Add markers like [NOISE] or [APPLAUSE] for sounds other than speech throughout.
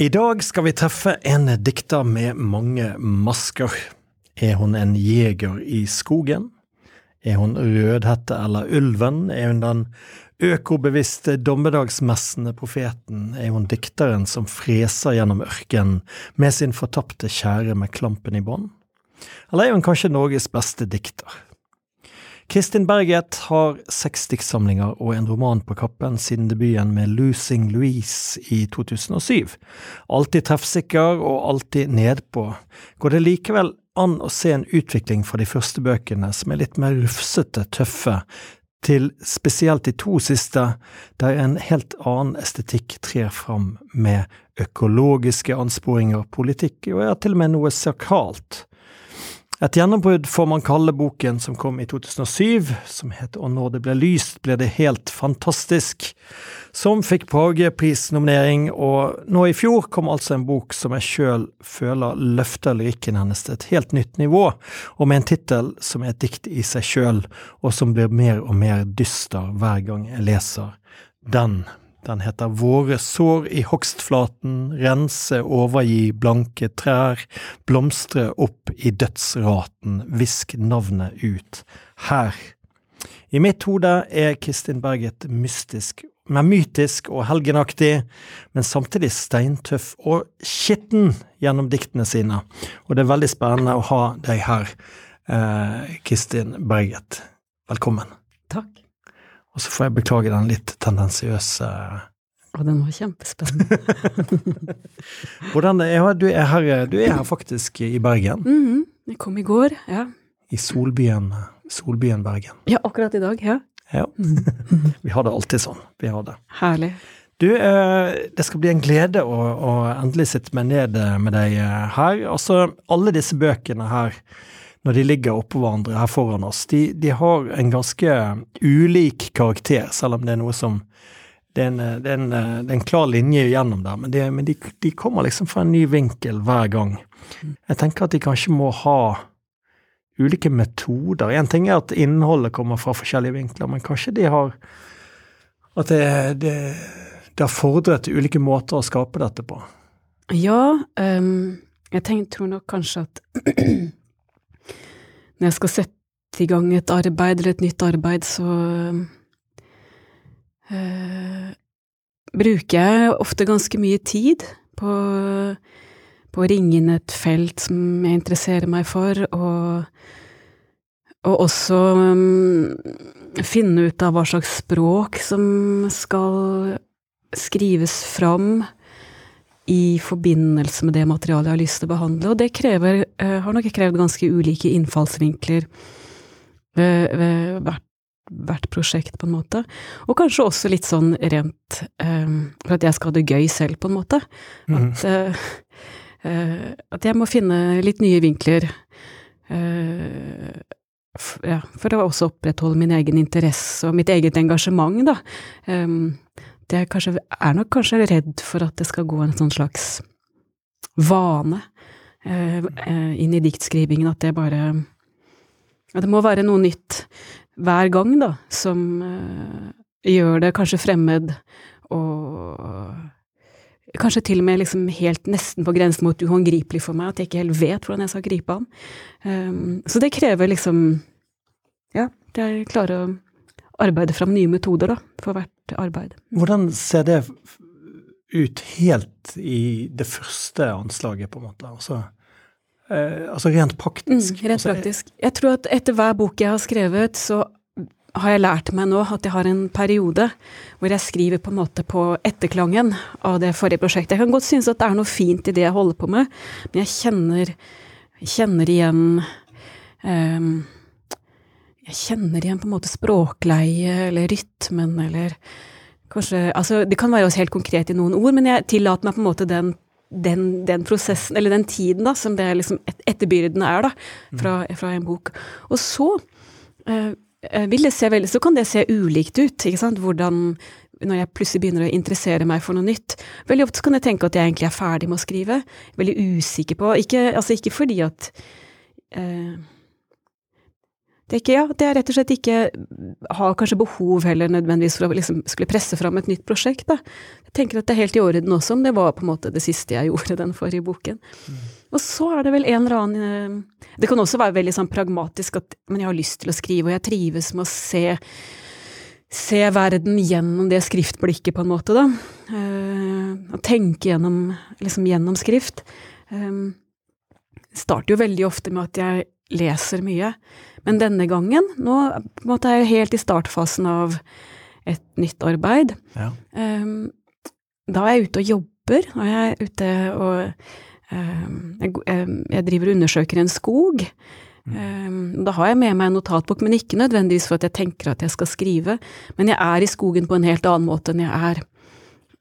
I dag skal vi treffe en dikter med mange masker. Er hun en jeger i skogen? Er hun Rødhette eller Ulven? Er hun den økobevisste dommedagsmessende profeten? Er hun dikteren som freser gjennom ørkenen med sin fortapte kjære med klampen i bånd? Eller er hun kanskje Norges beste dikter? Kristin Berget har seks diktsamlinger og en roman på kappen siden debuten med Losing Louise i 2007. Alltid treffsikker og alltid nedpå. Går det likevel an å se en utvikling fra de første bøkene som er litt mer rufsete, tøffe, til spesielt de to siste, der en helt annen estetikk trer fram med økologiske ansporinger, politikk og ja, til og med noe sakralt. Et gjennombrudd får man kalle boken som kom i 2007, som het Og når det ble lyst, ble det helt fantastisk, som fikk Pagepris-nominering, og nå i fjor kom altså en bok som jeg sjøl føler løfter lyrikken hennes til et helt nytt nivå, og med en tittel som er et dikt i seg sjøl, og som blir mer og mer dyster hver gang jeg leser den. Den heter Våre sår i hogstflaten, rense, overgi blanke trær, blomstre opp i dødsraten, visk navnet ut, her. I mitt hode er Kristin Berget mystisk, men mytisk og helgenaktig, men samtidig steintøff og skitten gjennom diktene sine, og det er veldig spennende å ha deg her, eh, Kristin Berget. Velkommen. Takk. Og så får jeg beklage den litt tendensiøse Og den var kjempespennende. [LAUGHS] Hvordan er, du, er her, du er her faktisk i Bergen? Mm -hmm. Jeg kom i går, ja. I solbyen, solbyen Bergen. Ja, akkurat i dag, ja. Ja. [LAUGHS] Vi har det alltid sånn. Vi har det. Herlig. Du, eh, det skal bli en glede å, å endelig sitte meg ned med deg her. Altså, alle disse bøkene her når de ligger oppå hverandre her foran oss, de, de, har en ganske ulik karakter, selv om det er noe som det er en, det er en, det er en klar linje gjennom der, men, det, men de, de, kommer liksom fra en ny vinkel hver gang. Jeg tenker at de kanskje må ha ulike metoder. En ting er at innholdet kommer fra forskjellige vinkler, men kanskje de har At det, det, det har fordret ulike måter å skape dette på. Ja, um, jeg tenker, tror nok kanskje at [CLEARS THROAT] når jeg skal sette i gang et arbeid eller et nytt arbeid, så øh, bruker jeg ofte ganske mye tid på, på, å ringe inn et felt som jeg interesserer meg for, og, og også øh, finne ut av hva slags språk som skal skrives fram i forbindelse med det materialet jeg har lyst til å behandle. Og det krever, uh, har nok krevd ganske ulike innfallsvinkler ved, ved hvert, hvert, prosjekt, på en måte. Og kanskje også litt sånn rent um, for at jeg skal ha det gøy selv, på en måte. Mm. At, uh, uh, at, jeg må finne litt nye vinkler. Ja, for å også opprettholde min egen interesse og mitt eget engasjement, da. Um, er, kanskje, er nok kanskje redd for at det skal gå en sånn slags vane eh, eh, inn i diktskrivingen, at det bare At det må være noe nytt hver gang, da, som eh, gjør det kanskje fremmed og Kanskje til og med liksom helt nesten på grensen mot uhåndgripelig for meg, at jeg ikke helt vet hvordan jeg skal gripe an. Um, så det krever liksom Ja, jeg klarer å arbeide fram nye metoder da, for hvert arbeid. Hvordan ser det ut helt i det første anslaget, på en måte? Altså, eh, altså rent praktisk? Mm, rent altså, praktisk. Jeg tror at etter hver bok jeg har skrevet, så har jeg lært meg nå at jeg har en periode hvor jeg skriver på en måte på etterklangen av det forrige prosjektet. Jeg kan godt synes at det er noe fint i det jeg holder på med, men jeg kjenner, kjenner igjen um, jeg kjenner igjen på en måte språkleie eller rytmen eller kanskje Altså, det kan være også helt konkret i noen ord, men jeg tillater meg på en måte den, den, den prosessen, eller den tiden, da, som det liksom et, etterbyrden er, da, fra, fra, en bok. Og så eh, vil det se veldig Så kan det se ulikt ut, ikke sant, hvordan når jeg plutselig begynner å interessere meg for noe nytt. Veldig ofte kan jeg tenke at jeg egentlig er ferdig med å skrive. Veldig usikker på Ikke, altså ikke fordi at øh, det er ikke, ja, det er rett og slett ikke har kanskje behov heller nødvendigvis for å liksom skulle presse fram et nytt prosjekt, da. Jeg tenker at det er helt i orden også, om det var på en måte det siste jeg [LAUGHS] gjorde den forrige boken. Mm. Og så er det vel en eller annen eh, Det kan også være veldig sånn pragmatisk at Men jeg har lyst til å skrive, og jeg trives med å se se verden gjennom det skriftblikket, på en måte, da. Uh, og tenke gjennom, liksom gjennom skrift. Um, starter jo veldig ofte med at jeg leser mye. Men denne gangen, nå måte er jeg helt i startfasen av et nytt arbeid. Ja. Um, da er jeg ute og jobber, og jeg er ute og um, jeg, jeg, driver og undersøker en skog. Um, da har jeg med meg en notatbok, men ikke nødvendigvis for at jeg tenker at jeg skal skrive. Men jeg er i skogen på en helt annen måte enn jeg er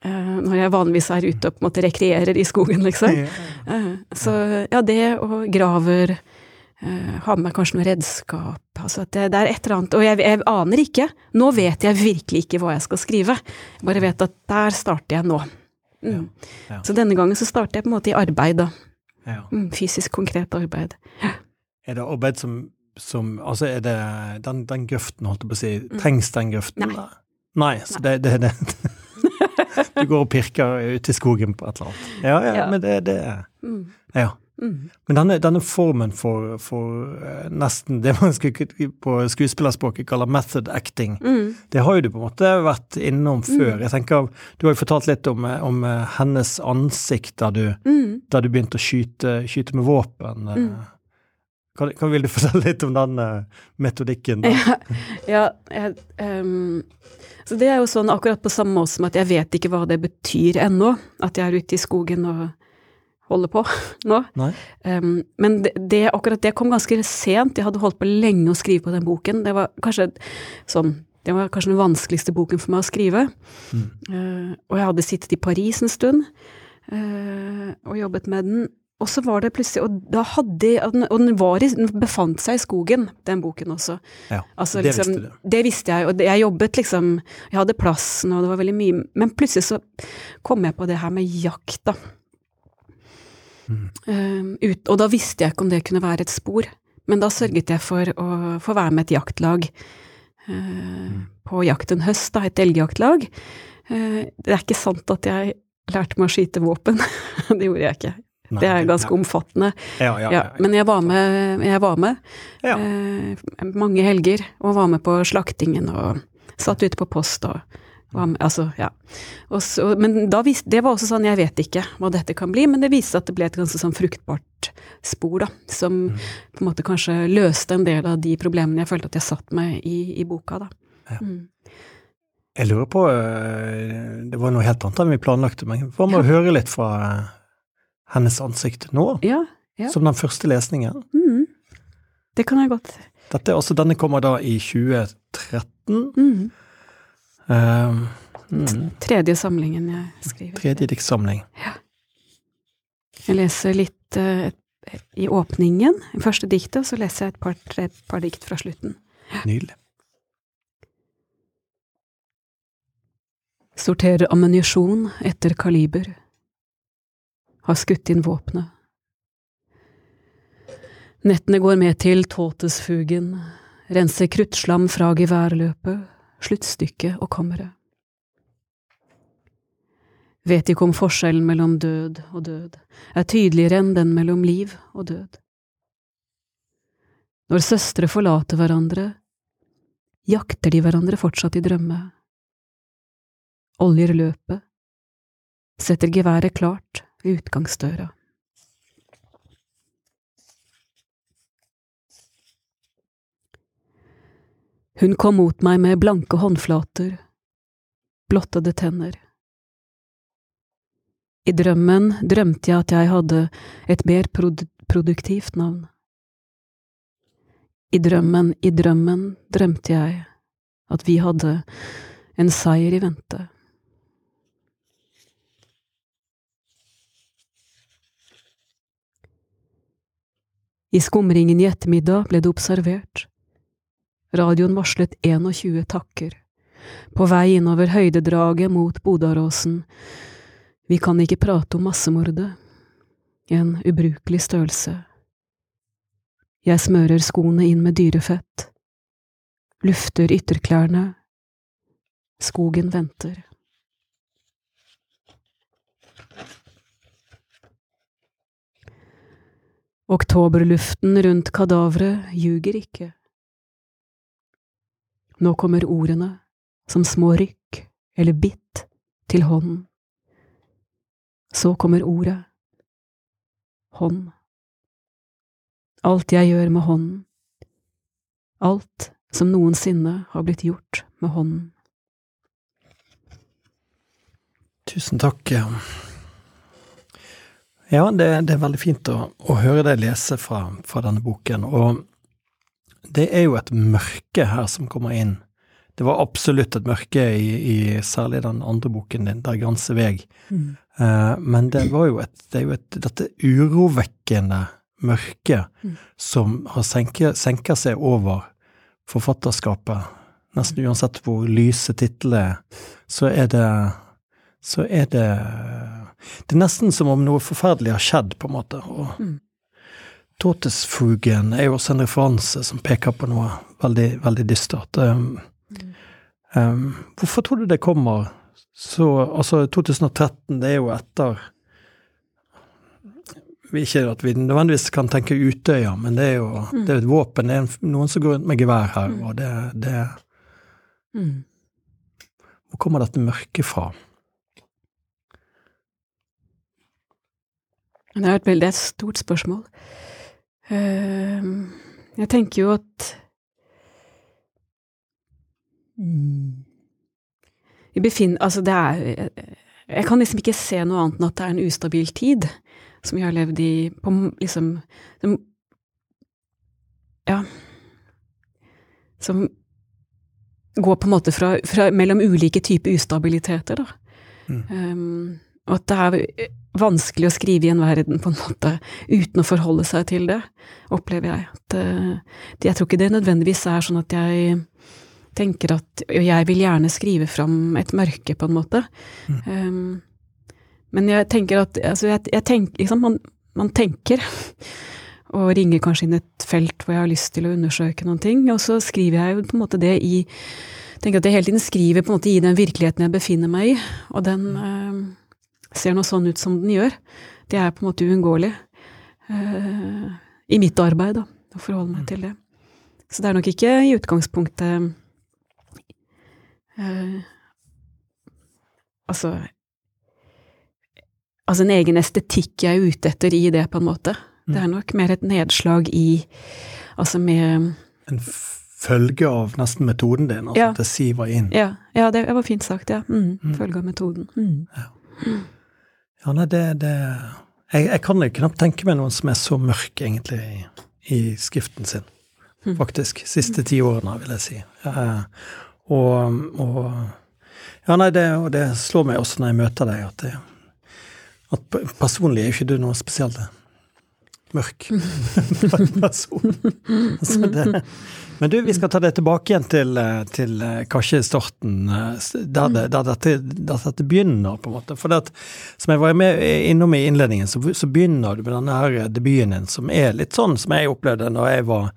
uh, når jeg vanligvis er ute og på en måte rekreerer i skogen, liksom. Uh, så ja, det og graver uh, har med kanskje noe redskap. Altså det, det, er et eller annet Og jeg, jeg, aner ikke. Nå vet jeg virkelig ikke hva jeg skal skrive. Jeg bare vet at der starter jeg nå. Mm. Ja, ja. Så denne gangen så starter jeg på en måte i arbeid, da. Ja. Mm, fysisk, konkret arbeid. Er det arbeid som, som Altså, er det den, den grøften, holdt jeg på å si, mm. trengs den grøften? Nei. Nei, så det, det, det [LAUGHS] Du går og pirker ute i skogen på et eller annet. Ja, ja, ja. men det, er det mm. Ja. Mm. Men denne, denne, formen for, for uh, nesten det man på skuespillerspråket kaller method acting, mm. det har jo du på en måte vært innom mm. før. Jeg tenker, Du har jo fortalt litt om, om uh, hennes ansikt da du, mm. du begynte å skyte, skyte med våpen. Uh, hva, hva, vil du [LAUGHS] fortelle litt om den metodikken? Da? Ja, ja jeg, um, så det er jo sånn akkurat på samme måte som at jeg vet ikke hva det betyr ennå, at jeg er ute i skogen og holder på [LAUGHS] nå. Um, men det, det, akkurat det kom ganske sent. Jeg hadde holdt på lenge å skrive på den boken. Det var kanskje sånn det var kanskje den vanskeligste boken for meg å skrive. Mm. Uh, og jeg hadde sittet i Paris en stund uh, og jobbet med den. Og så var det plutselig Og da hadde Og den, var i, den befant seg i skogen, den boken også. Ja, altså, det liksom, visste du. Det visste jeg, og jeg jobbet liksom Jeg hadde plassen, og det var veldig mye Men plutselig så kom jeg på det her med jakt, da. Mm. Ut, og da visste jeg ikke om det kunne være et spor. Men da sørget jeg for å få være med et jaktlag uh, mm. på jakt en høst, da, et elgjaktlag. Uh, det er ikke sant at jeg lærte meg å skyte våpen. [LAUGHS] det gjorde jeg ikke. Nei, det er ganske ja. omfattende. Ja, ja, men jeg var med, jeg var med uh, mange helger, og var med på slaktingen og satt ute på post og altså, ja. Så, men vis, det var også sånn, jeg vet ikke hva dette kan bli, men det viste at det ble et ganske sånn fruktbart spor, da, som mm. på en måte kanskje løste en del av de problemene jeg følte at jeg satt med i, i boka, da. Mm. Jeg lurer på, eh, det var noe helt annet enn vi planlagte, men hva med å høre litt fra hennes ansikt nå, ja, ja. som den første lesningen. Mm. Det kan jeg godt. Dette, også, denne kommer da i 2013. Mm. Uh, mm. Tredje samlingen jeg skriver. Tredje diktsamling. Ja. Jeg leser litt uh, i åpningen, i første diktet, og så leser jeg et par, tre, par dikt fra slutten. Nydelig. Sorterer ammunisjon etter kaliber har skutt inn våpenet. Nettene går med til tåtesfugen, renser kruttslam fra geværløpet, sluttstykket og kammeret. Vet ikke om forskjellen mellom død og død er tydeligere enn den mellom liv og død. Når søstre forlater hverandre, jakter de hverandre fortsatt i drømme. Oljer løpet, setter geværet klart ved utgangsdøra. Hun kom mot meg med blanke håndflater, blottede tenner. I drømmen drømte jeg at jeg hadde et mer produ produktivt navn. I drømmen, i drømmen drømte jeg at vi hadde en seier i vente. I skumringen i ettermiddag ble det observert. Radioen varslet 21 takker. På vei innover høydedraget mot Bodaråsen. Vi kan ikke prate om massemordet. En ubrukelig størrelse. Jeg smører skoene inn med dyrefett, lufter ytterklærne, skogen venter. Oktoberluften rundt kadaveret ljuger ikke. Nå kommer ordene, som små rykk eller bitt, til hånden. Så kommer ordet. Hånd. Alt jeg gjør med hånden. Alt som noensinne har blitt gjort med hånden. Tusen takk. Ja, det, det er veldig fint å, å høre deg lese fra, fra, denne boken. Og det er jo et mørke her som kommer inn. Det var absolutt et mørke i, i særlig den andre boken din, Der granse veg. Mm. Uh, men det var jo et, det er jo et, dette urovekkende mørket mm. som har senka seg over forfatterskapet. Nesten uansett hvor lyse titlene er, så er det så er det Det er nesten som om noe forferdelig har skjedd, på en måte. Og mm. Totesfugen er jo også en referanse som peker på noe veldig, veldig dystert. Um, um, hvorfor tror du det kommer så Altså, 2013, det er jo etter ikke at vi nødvendigvis kan tenke Utøya, men det er jo mm. det er et våpen. Det er noen som går rundt med gevær her, mm. og det, det mm. Hvor kommer dette mørket fra? Det er et veldig stort spørsmål. Ehm, jeg tenker jo at Vi befinner Altså, det er Jeg kan liksom ikke se noe annet enn at det er en ustabil tid som vi har levd i på liksom Ja. Som går på en måte fra, fra mellom ulike typer ustabiliteter, da. Mm. Um, og at det er vanskelig å skrive i en verden på en måte uten å forholde seg til det, opplever jeg. At, uh, jeg tror ikke det nødvendigvis er sånn at jeg tenker at Og jeg vil gjerne skrive fram et mørke, på en måte. Mm. Um, men jeg tenker at altså jeg, jeg tenker, liksom, man, man, tenker, [LAUGHS] og ringer kanskje inn et felt hvor jeg har lyst til å undersøke noen ting, og så skriver jeg jo på en måte det i tenker at jeg hele tiden skriver på en måte i den virkeligheten jeg befinner meg i, og den øh, ser nå sånn ut som den gjør. Det er på en måte uunngåelig uh, i mitt arbeid, da, å forholde meg til det. Så det er nok ikke i utgangspunktet uh, Altså, altså en egen estetikk jeg er ute etter i det, på en måte. Mm. Det er nok mer et nedslag i Altså med En følge av nesten metoden din, altså ja. at det siver inn? Ja, ja det var fint sagt, ja. Mm. Mm. Følge av metoden. Mm. Ja. Ja, nei, det, det jeg, jeg, kan knapt tenke meg noen som er så mørk, egentlig, i, i skriften sin. Mm. Faktisk. Siste ti årene, vil jeg si. Ja, og, og ja, nei, det, og det slår meg også når jeg møter deg, at det, at personlig er jo ikke du noe spesielt mørk [LAUGHS] [LAUGHS] person. altså det, men du, vi skal ta det tilbake igjen til, til kanskje starten, der, det, der, dette, der, dette, begynner, på en måte. For det som jeg var med innom i innledningen, så, så begynner du med denne her debuten din, som er litt sånn som jeg opplevde når jeg var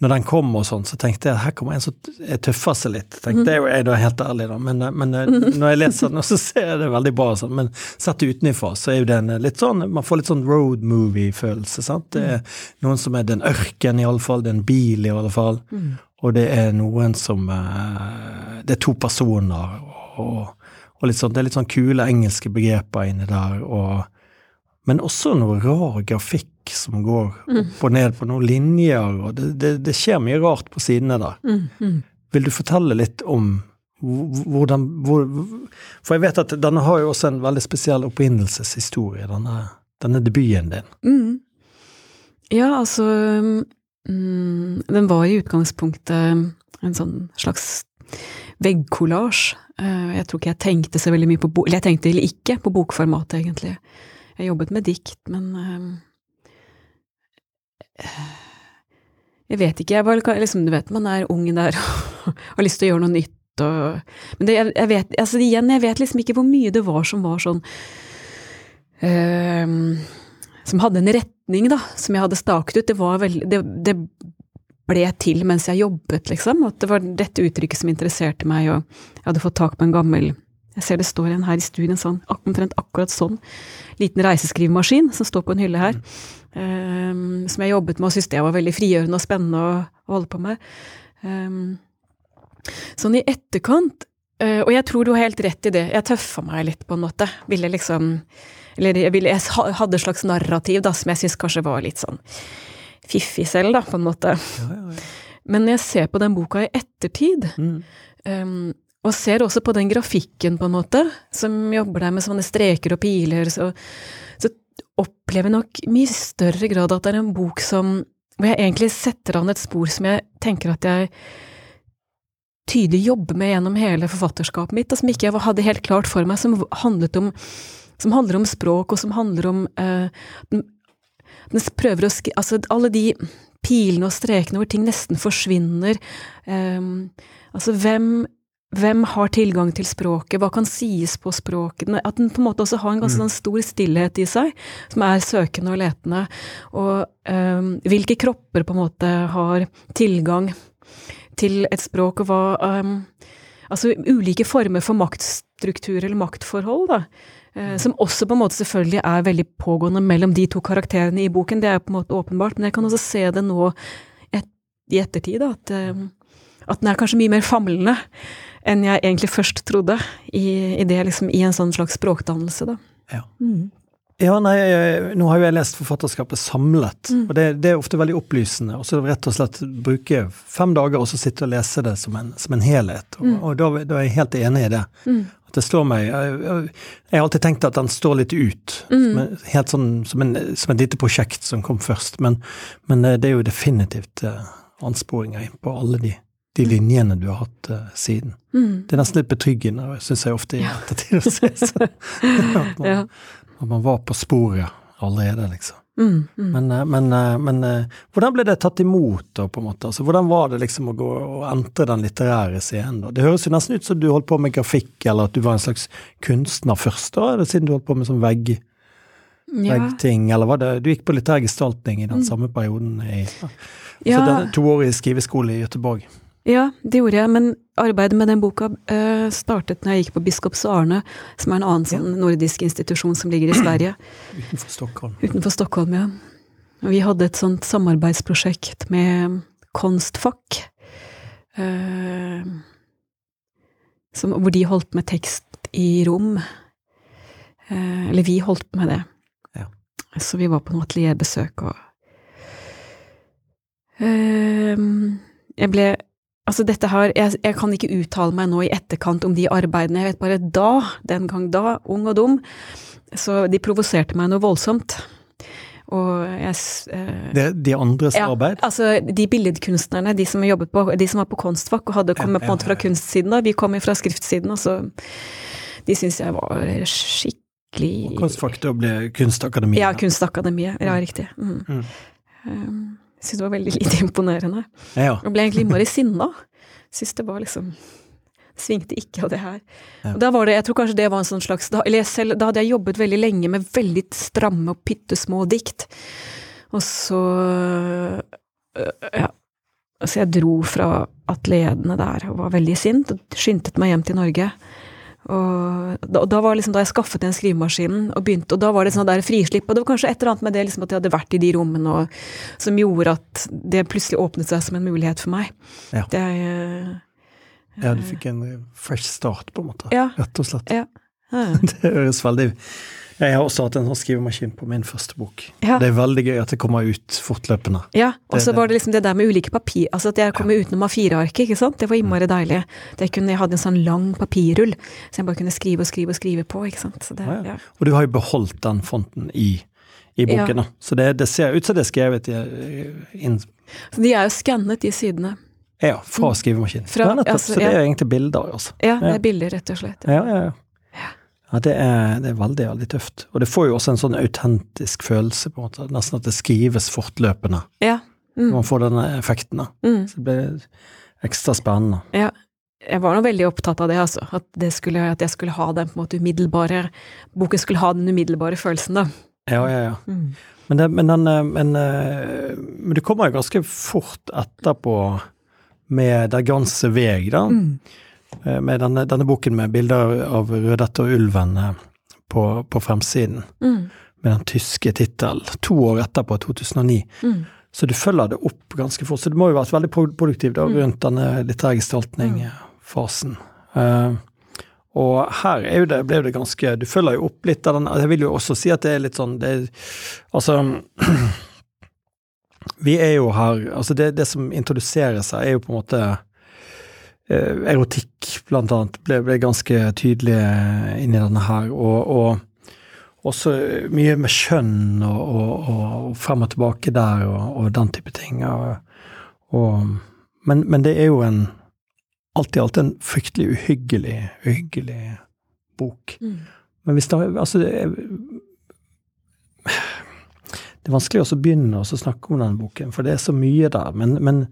når den kom og sånn, så tenkte jeg at her kommer en som tøffer seg litt. Tenkte jeg, jeg da helt ærlig, da. Men, men, når jeg leser den, så ser jeg det veldig bra sånn. Men sett utenfra, så er jo den litt sånn Man får litt sånn road movie-følelse, sant. Det er noen som er den ørken, iallfall. Det er en bil, i alle fall. Mm. Og det er noen som eh, Det er to personer, og, og litt sånn, det er litt sånn kule engelske begreper inni der. og men også noe rar grafikk som går mm. opp og ned på noen linjer, og det, det, det skjer mye rart på sidene der. Mm, mm. Vil du fortelle litt om hvordan hvor, For jeg vet at denne har jo også en veldig spesiell opprinnelseshistorie, denne, denne debuten din. Mm. Ja, altså mm, Den var i utgangspunktet en sånn slags veggkollasj. Eh, jeg tror ikke jeg tenkte så veldig mye på bok... Eller jeg tenkte ikke på bokformatet, egentlig. Jeg jobbet med dikt, men uh, Jeg vet ikke, jeg bare liksom, du vet man er ung der og [LAUGHS] har lyst til å gjøre noe nytt og Men det, jeg, jeg, vet altså igjen, jeg vet liksom ikke hvor mye det var som var sånn uh, Som hadde en retning, da, som jeg hadde staket ut. Det var veldig det, det ble til mens jeg jobbet, liksom. At det var dette uttrykket som interesserte meg, og jeg hadde fått tak på en gammel Jeg ser det står en her i studien, sånn, omtrent akkurat sånn. Liten reiseskrivemaskin som står på en hylle her. Um, som jeg jobbet med og syntes det var veldig frigjørende og spennende å, å holde på med. Um, sånn i etterkant uh, Og jeg tror du har helt rett i det. Jeg tøffa meg litt, på en måte. Ville liksom Eller jeg, ville, jeg hadde et slags narrativ da, som jeg syns kanskje var litt sånn fiffig selv, da, på en måte. Ja, ja, ja. Men når jeg ser på den boka i ettertid, mm. um, og ser også på den grafikken, på en måte, som jobber der med sånne streker og piler, så, så opplever nok mye større grad at det er en bok som Hvor jeg egentlig setter an et spor som jeg tenker at jeg tydelig jobber med gjennom hele forfatterskapet mitt, og som ikke jeg hadde helt klart for meg, som om som handler om språk, og som handler om uh, den, den prøver å skrive Altså, alle de pilene og strekene hvor ting nesten forsvinner. Um, altså, hvem hvem har tilgang til språket, hva kan sies på språket? At den på en måte også har en ganske mm. sånn stor stillhet i seg, som er søkende og letende. Og um, hvilke kropper på en måte har tilgang til et språk, og hva um, Altså ulike former for maktstruktur eller maktforhold, da. Uh, som også på en måte selvfølgelig er veldig pågående mellom de to karakterene i boken. Det er på en måte åpenbart, men jeg kan også se det nå et, i ettertid, da, at, um, at den er kanskje mye mer famlende enn jeg egentlig først trodde, i, i, det, liksom, i en sånn slags språkdannelse, da. Ja. Mm. Ja, nei, nå har jo jeg lest forfatterskapet samlet, mm. og det, det, er ofte veldig opplysende. Og så rett og slett bruke fem dager og så sitte og lese det som en, som en helhet. Og, mm. og da, da, er jeg helt enig i det. Mm. At det slår meg jeg, jeg, har alltid tenkt at den står litt ut, mm. som, en, helt sånn, som, en, som et lite prosjekt som kom først. Men, men eh, det er jo definitivt uh, ansporinger på alle de de linjene du har hatt uh, siden. Mm. Det er nesten litt betryggende, syns jeg ofte i ettertid å se. at, man, ja. at man var på sporet allerede, liksom. Mm, mm. Men, uh, men, uh, men hvordan ble det tatt imot, da, på en måte? Altså, hvordan var det liksom å gå og entre den litterære scenen? da? Det høres jo nesten ut som du holdt på med grafikk, eller at du var en slags kunstner først, da, eller siden du holdt på med sånn vegg ja. veggting, eller var det Du gikk på litterær gestaltning i den mm. samme perioden i ja. ja. toårig skriveskole i Göteborg? Ja, det gjorde jeg, men arbeidet med den boka uh, startet når jeg gikk på Biskops Arne, som er en annen sånn nordisk institusjon som ligger i Sverige. [CLEARS THROAT] Utenfor Stockholm. Utenfor Stockholm, ja. Vi hadde et sånt samarbeidsprosjekt med Konstfakk, uh, som, hvor de holdt med tekst i rom. Uh, eller vi holdt med det. Ja. Så vi var på noe atelierbesøk og Jeg ble Altså dette her, jeg, jeg, kan ikke uttale meg nå i etterkant om de arbeidene, jeg vet bare da, den gang da, ung og dum, så de provoserte meg noe voldsomt. Og jeg eh, det, De andres ja, arbeid? Altså de billedkunstnerne, de som jobbet på, de som var på Konstfakk og hadde kommet ja, ja, på en måte fra kunstsiden, da, vi kom fra skriftsiden, og så De syntes jeg var skikkelig og Konstfakk da ble Kunstakademiet? Ja, Kunstakademiet, ja riktig. Mm. Mm. Um, jeg syntes det var veldig lite imponerende. Ja. Jeg ble egentlig innmari sinna. Syns det var liksom Svingte ikke av det her. Ja. Og da var det, jeg tror kanskje det var en sånn slags da, Eller selv, da hadde jeg jobbet veldig lenge med veldig stramme og pyttesmå dikt. Og så Ja. Så jeg dro fra atelierne der og var veldig sint, og skyndte meg hjem til Norge. Og da, da, var liksom da jeg skaffet den skrivemaskinen og begynte, og da var det sånn der frislipp. Og det var kanskje et eller annet med det liksom at jeg hadde vært i de rommene og, som gjorde at det plutselig åpnet seg som en mulighet for meg. Ja, det, uh, ja du fikk en fresh start, på en måte. Ja, rett og slett. Ja. [LAUGHS] det høres veldig jeg har også hatt en sånn skrivemaskin på min første bok. Ja. Det er veldig gøy at det kommer ut fortløpende. Ja, og så var det liksom det der med ulike papir, altså at jeg kom ja. utenom A4-arket, ikke sant. Det var innmari mm. deilig. Det kunne, jeg hadde en sånn lang papirrull, så jeg bare kunne skrive og skrive og skrive på, ikke sant. Det, ja, og du har jo beholdt den fonten i, i boken, da. Så det, det, ser ut som det er skrevet inn... Så de er jo skannet, de sidene. Ja, fra mm. skrivemaskinen. Fra, altså, så det er egentlig bilder, altså. Ja, det er bilder, rett og slett. Ja, ja, ja. Ja, det er, det er, veldig, veldig tøft. Og det får jo også en sånn autentisk følelse, på en måte. Nesten at det skrives fortløpende. Ja. Mm. Man får denne effekten. Mm. Så det blir ekstra spennende. Ja. Jeg var nå veldig opptatt av det, altså. At, det skulle, at, jeg skulle ha den på en måte umiddelbare Boken skulle ha den umiddelbare følelsen, da. Ja, ja, ja. Mm. Men, det, men, den, eh, men, eh, men, det kommer jo ganske fort etterpå med Der ganse veg, da. Mm. Eh, med denne, denne, boken med bilder av Rødhette og ulven på, på fremsiden. Mm. Med den tyske tittelen. To år etterpå, 2009. Mm. Så du følger det opp ganske fort. Så det må jo vært veldig produktivt da, mm. rundt denne litterære gestaltning-fasen. Uh, og her er jo det, ble det ganske Du følger jo opp litt av den Jeg vil jo også si at det er litt sånn det Altså [CLEARS THROAT] Vi er jo her Altså, det, det som introduserer seg, er jo på en måte eh, Erotikk, blant annet, ble, ble ganske tydelig inni denne her. Og, og også mye med kjønn og, og, og, frem og tilbake der og, og den type ting. men, men det er jo en alt i alt en fryktelig uhyggelig, uhyggelig bok. Mm. Men hvis det Altså, det er, det er vanskelig å begynne å snakke om den boken, for det er så mye der. Men, men,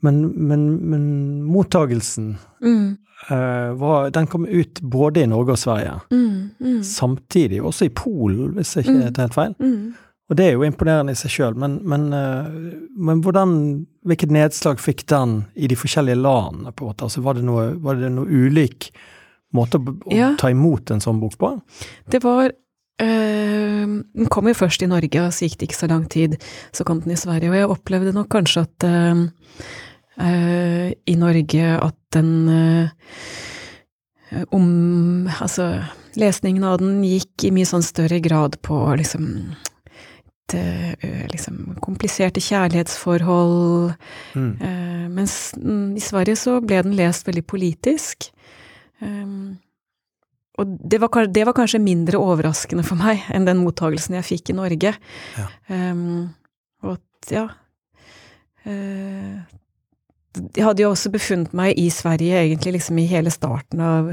men, men, men mottagelsen mm. uh, var, Den kom ut både i Norge og Sverige. Mm, mm. Samtidig, også i Polen, hvis jeg ikke mm. tar helt feil. Mm. Og det er jo imponerende i seg sjøl, men, men, eh, men, hvordan, hvilket nedslag fikk den i de forskjellige landene? på en måte? Altså, var, det noe, var det noe ulik måte å, å ja. ta imot en sånn bok på? Det var øh, Den kom jo først i Norge, og så gikk det ikke så lang tid. Så kom den i Sverige, og jeg opplevde nok kanskje at øh, øh, i Norge at den om Altså, lesningen av den gikk i mye sånn større grad på liksom liksom, kompliserte kjærlighetsforhold. Mm. Uh, mens i Sverige så ble den lest veldig politisk. Um, og det var, det var, kanskje mindre overraskende for meg enn den mottagelsen jeg fikk i Norge. Ja. Um, og ja uh, Jeg hadde jo også befunnet meg i Sverige egentlig liksom i hele starten av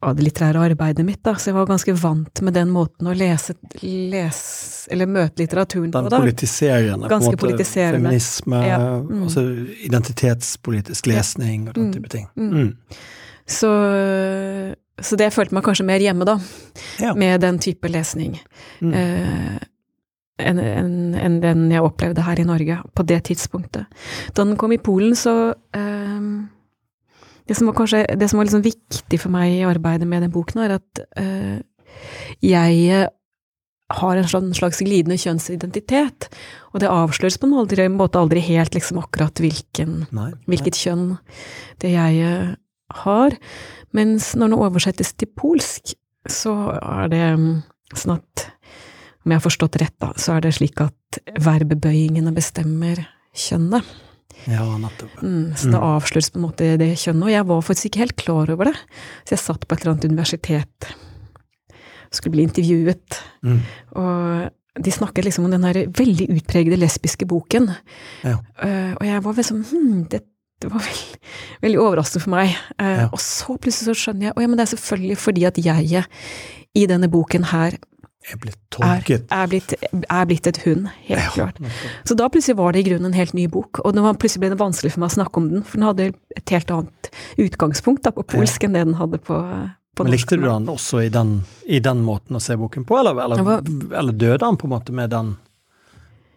av det litterære arbeidet mitt, da, så jeg var ganske vant med den måten å lese, lese eller møte litteraturen på. Den politiserende, ganske på en måte, feminisme, ja. mm. altså identitetspolitisk lesning og den mm. type ting. Mm. Mm. Så, så, det følte meg kanskje mer hjemme, da, ja. med den type lesning. Mm. Eh, enn en, en den jeg opplevde her i Norge på det tidspunktet. Da den kom i Polen, så eh, det som var, kanskje, det som var liksom viktig for meg i arbeidet med den boken, er at eh, jeg har en slags, slags glidende kjønnsidentitet, og det avsløres på en måte, måte aldri helt liksom akkurat hvilken, nei, nei. hvilket kjønn det jeg uh, har. Mens når den oversettes til polsk, så er det um, sånn at om jeg har forstått rett, da, så er det slik at verbebøyingene bestemmer kjønnet. Ja, nettopp. Mm, så det avsløres på en måte det kjønnet, og jeg var faktisk ikke helt klar over det. Så jeg satt på et eller annet universitet, skulle bli intervjuet, mm. og de snakket liksom om den her veldig utpregede lesbiske boken. Ja. Uh, og jeg var liksom hm, det, det var veldig, [LAUGHS] veldig, overraskende for meg. Uh, ja. Og så plutselig så skjønner jeg Å ja, men det er selvfølgelig fordi at jeg i denne boken her er blitt tolket. Er, er, blitt, er blitt, et hund, helt ja, klart. Så da plutselig var det i grunnen en helt ny bok, og var, plutselig ble det vanskelig for meg å snakke om den, for den hadde et helt annet utgangspunkt da, på polsk ja. enn det den hadde på, på Men Likte du den også i den, i den, måten å se boken på, eller, eller, eller døde han på en måte med den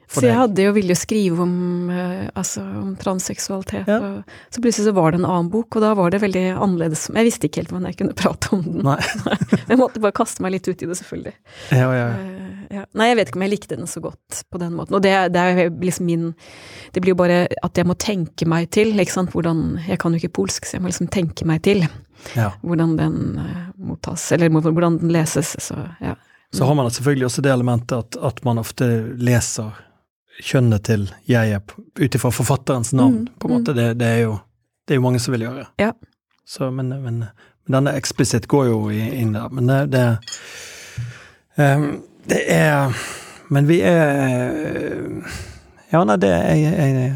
så jeg hadde jo villet skrive om, uh, altså, om transseksualitet, ja. og så plutselig så var det en annen bok, og da var det veldig annerledes. Jeg visste ikke helt hvordan jeg kunne prate om den. [LAUGHS] Jeg måtte bare kaste meg litt ut i det, selvfølgelig. Ja, ja. Uh, ja. Nei, jeg vet ikke om jeg likte den så godt på den måten. Og det, det, er liksom min Det blir jo bare at jeg må tenke meg til, ikke sant, hvordan Jeg kan jo ikke polsk, så jeg må liksom tenke meg til hvordan den uh, mottas, eller hvordan den leses, så ja. Så har man selvfølgelig også det elementet at, at man ofte leser kjønnet til jeget ut ifra forfatterens navn, mm, på en måte. Mm. Det, det, er jo, det, er jo, mange som vil gjøre. Ja. Så, men, men, men denne eksplisitt går jo inn der. Men det, det, um, det er Men vi er Ja, nei, det er jeg,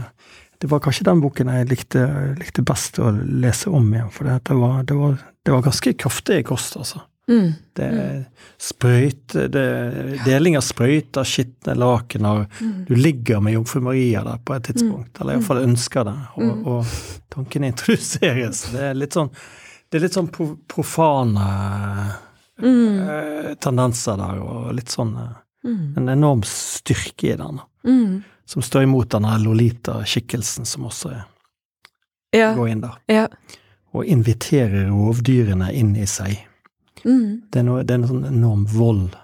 det var kanskje den boken jeg likte, likte best å lese om igjen, for det var, det var, det var ganske kraftig kost, altså. Mm. Det er mm. sprøyt, det er deling av sprøyter, skitne lakener. Mm. Du ligger med jomfru Maria der på et tidspunkt, mm. eller iallfall ønsker det, og, mm. og tanken introduseres. Det er litt sånn, det er litt sånn profane mm. eh, tendenser der, og litt sånn eh, Mm. En enorm styrke i den. Mm. som står imot denne Lolita-skikkelsen som også er, Ja. går inn der. ja. Og inviterer rovdyrene inn i seg. Mm. Det er, noe, det er en sånn enorm vold,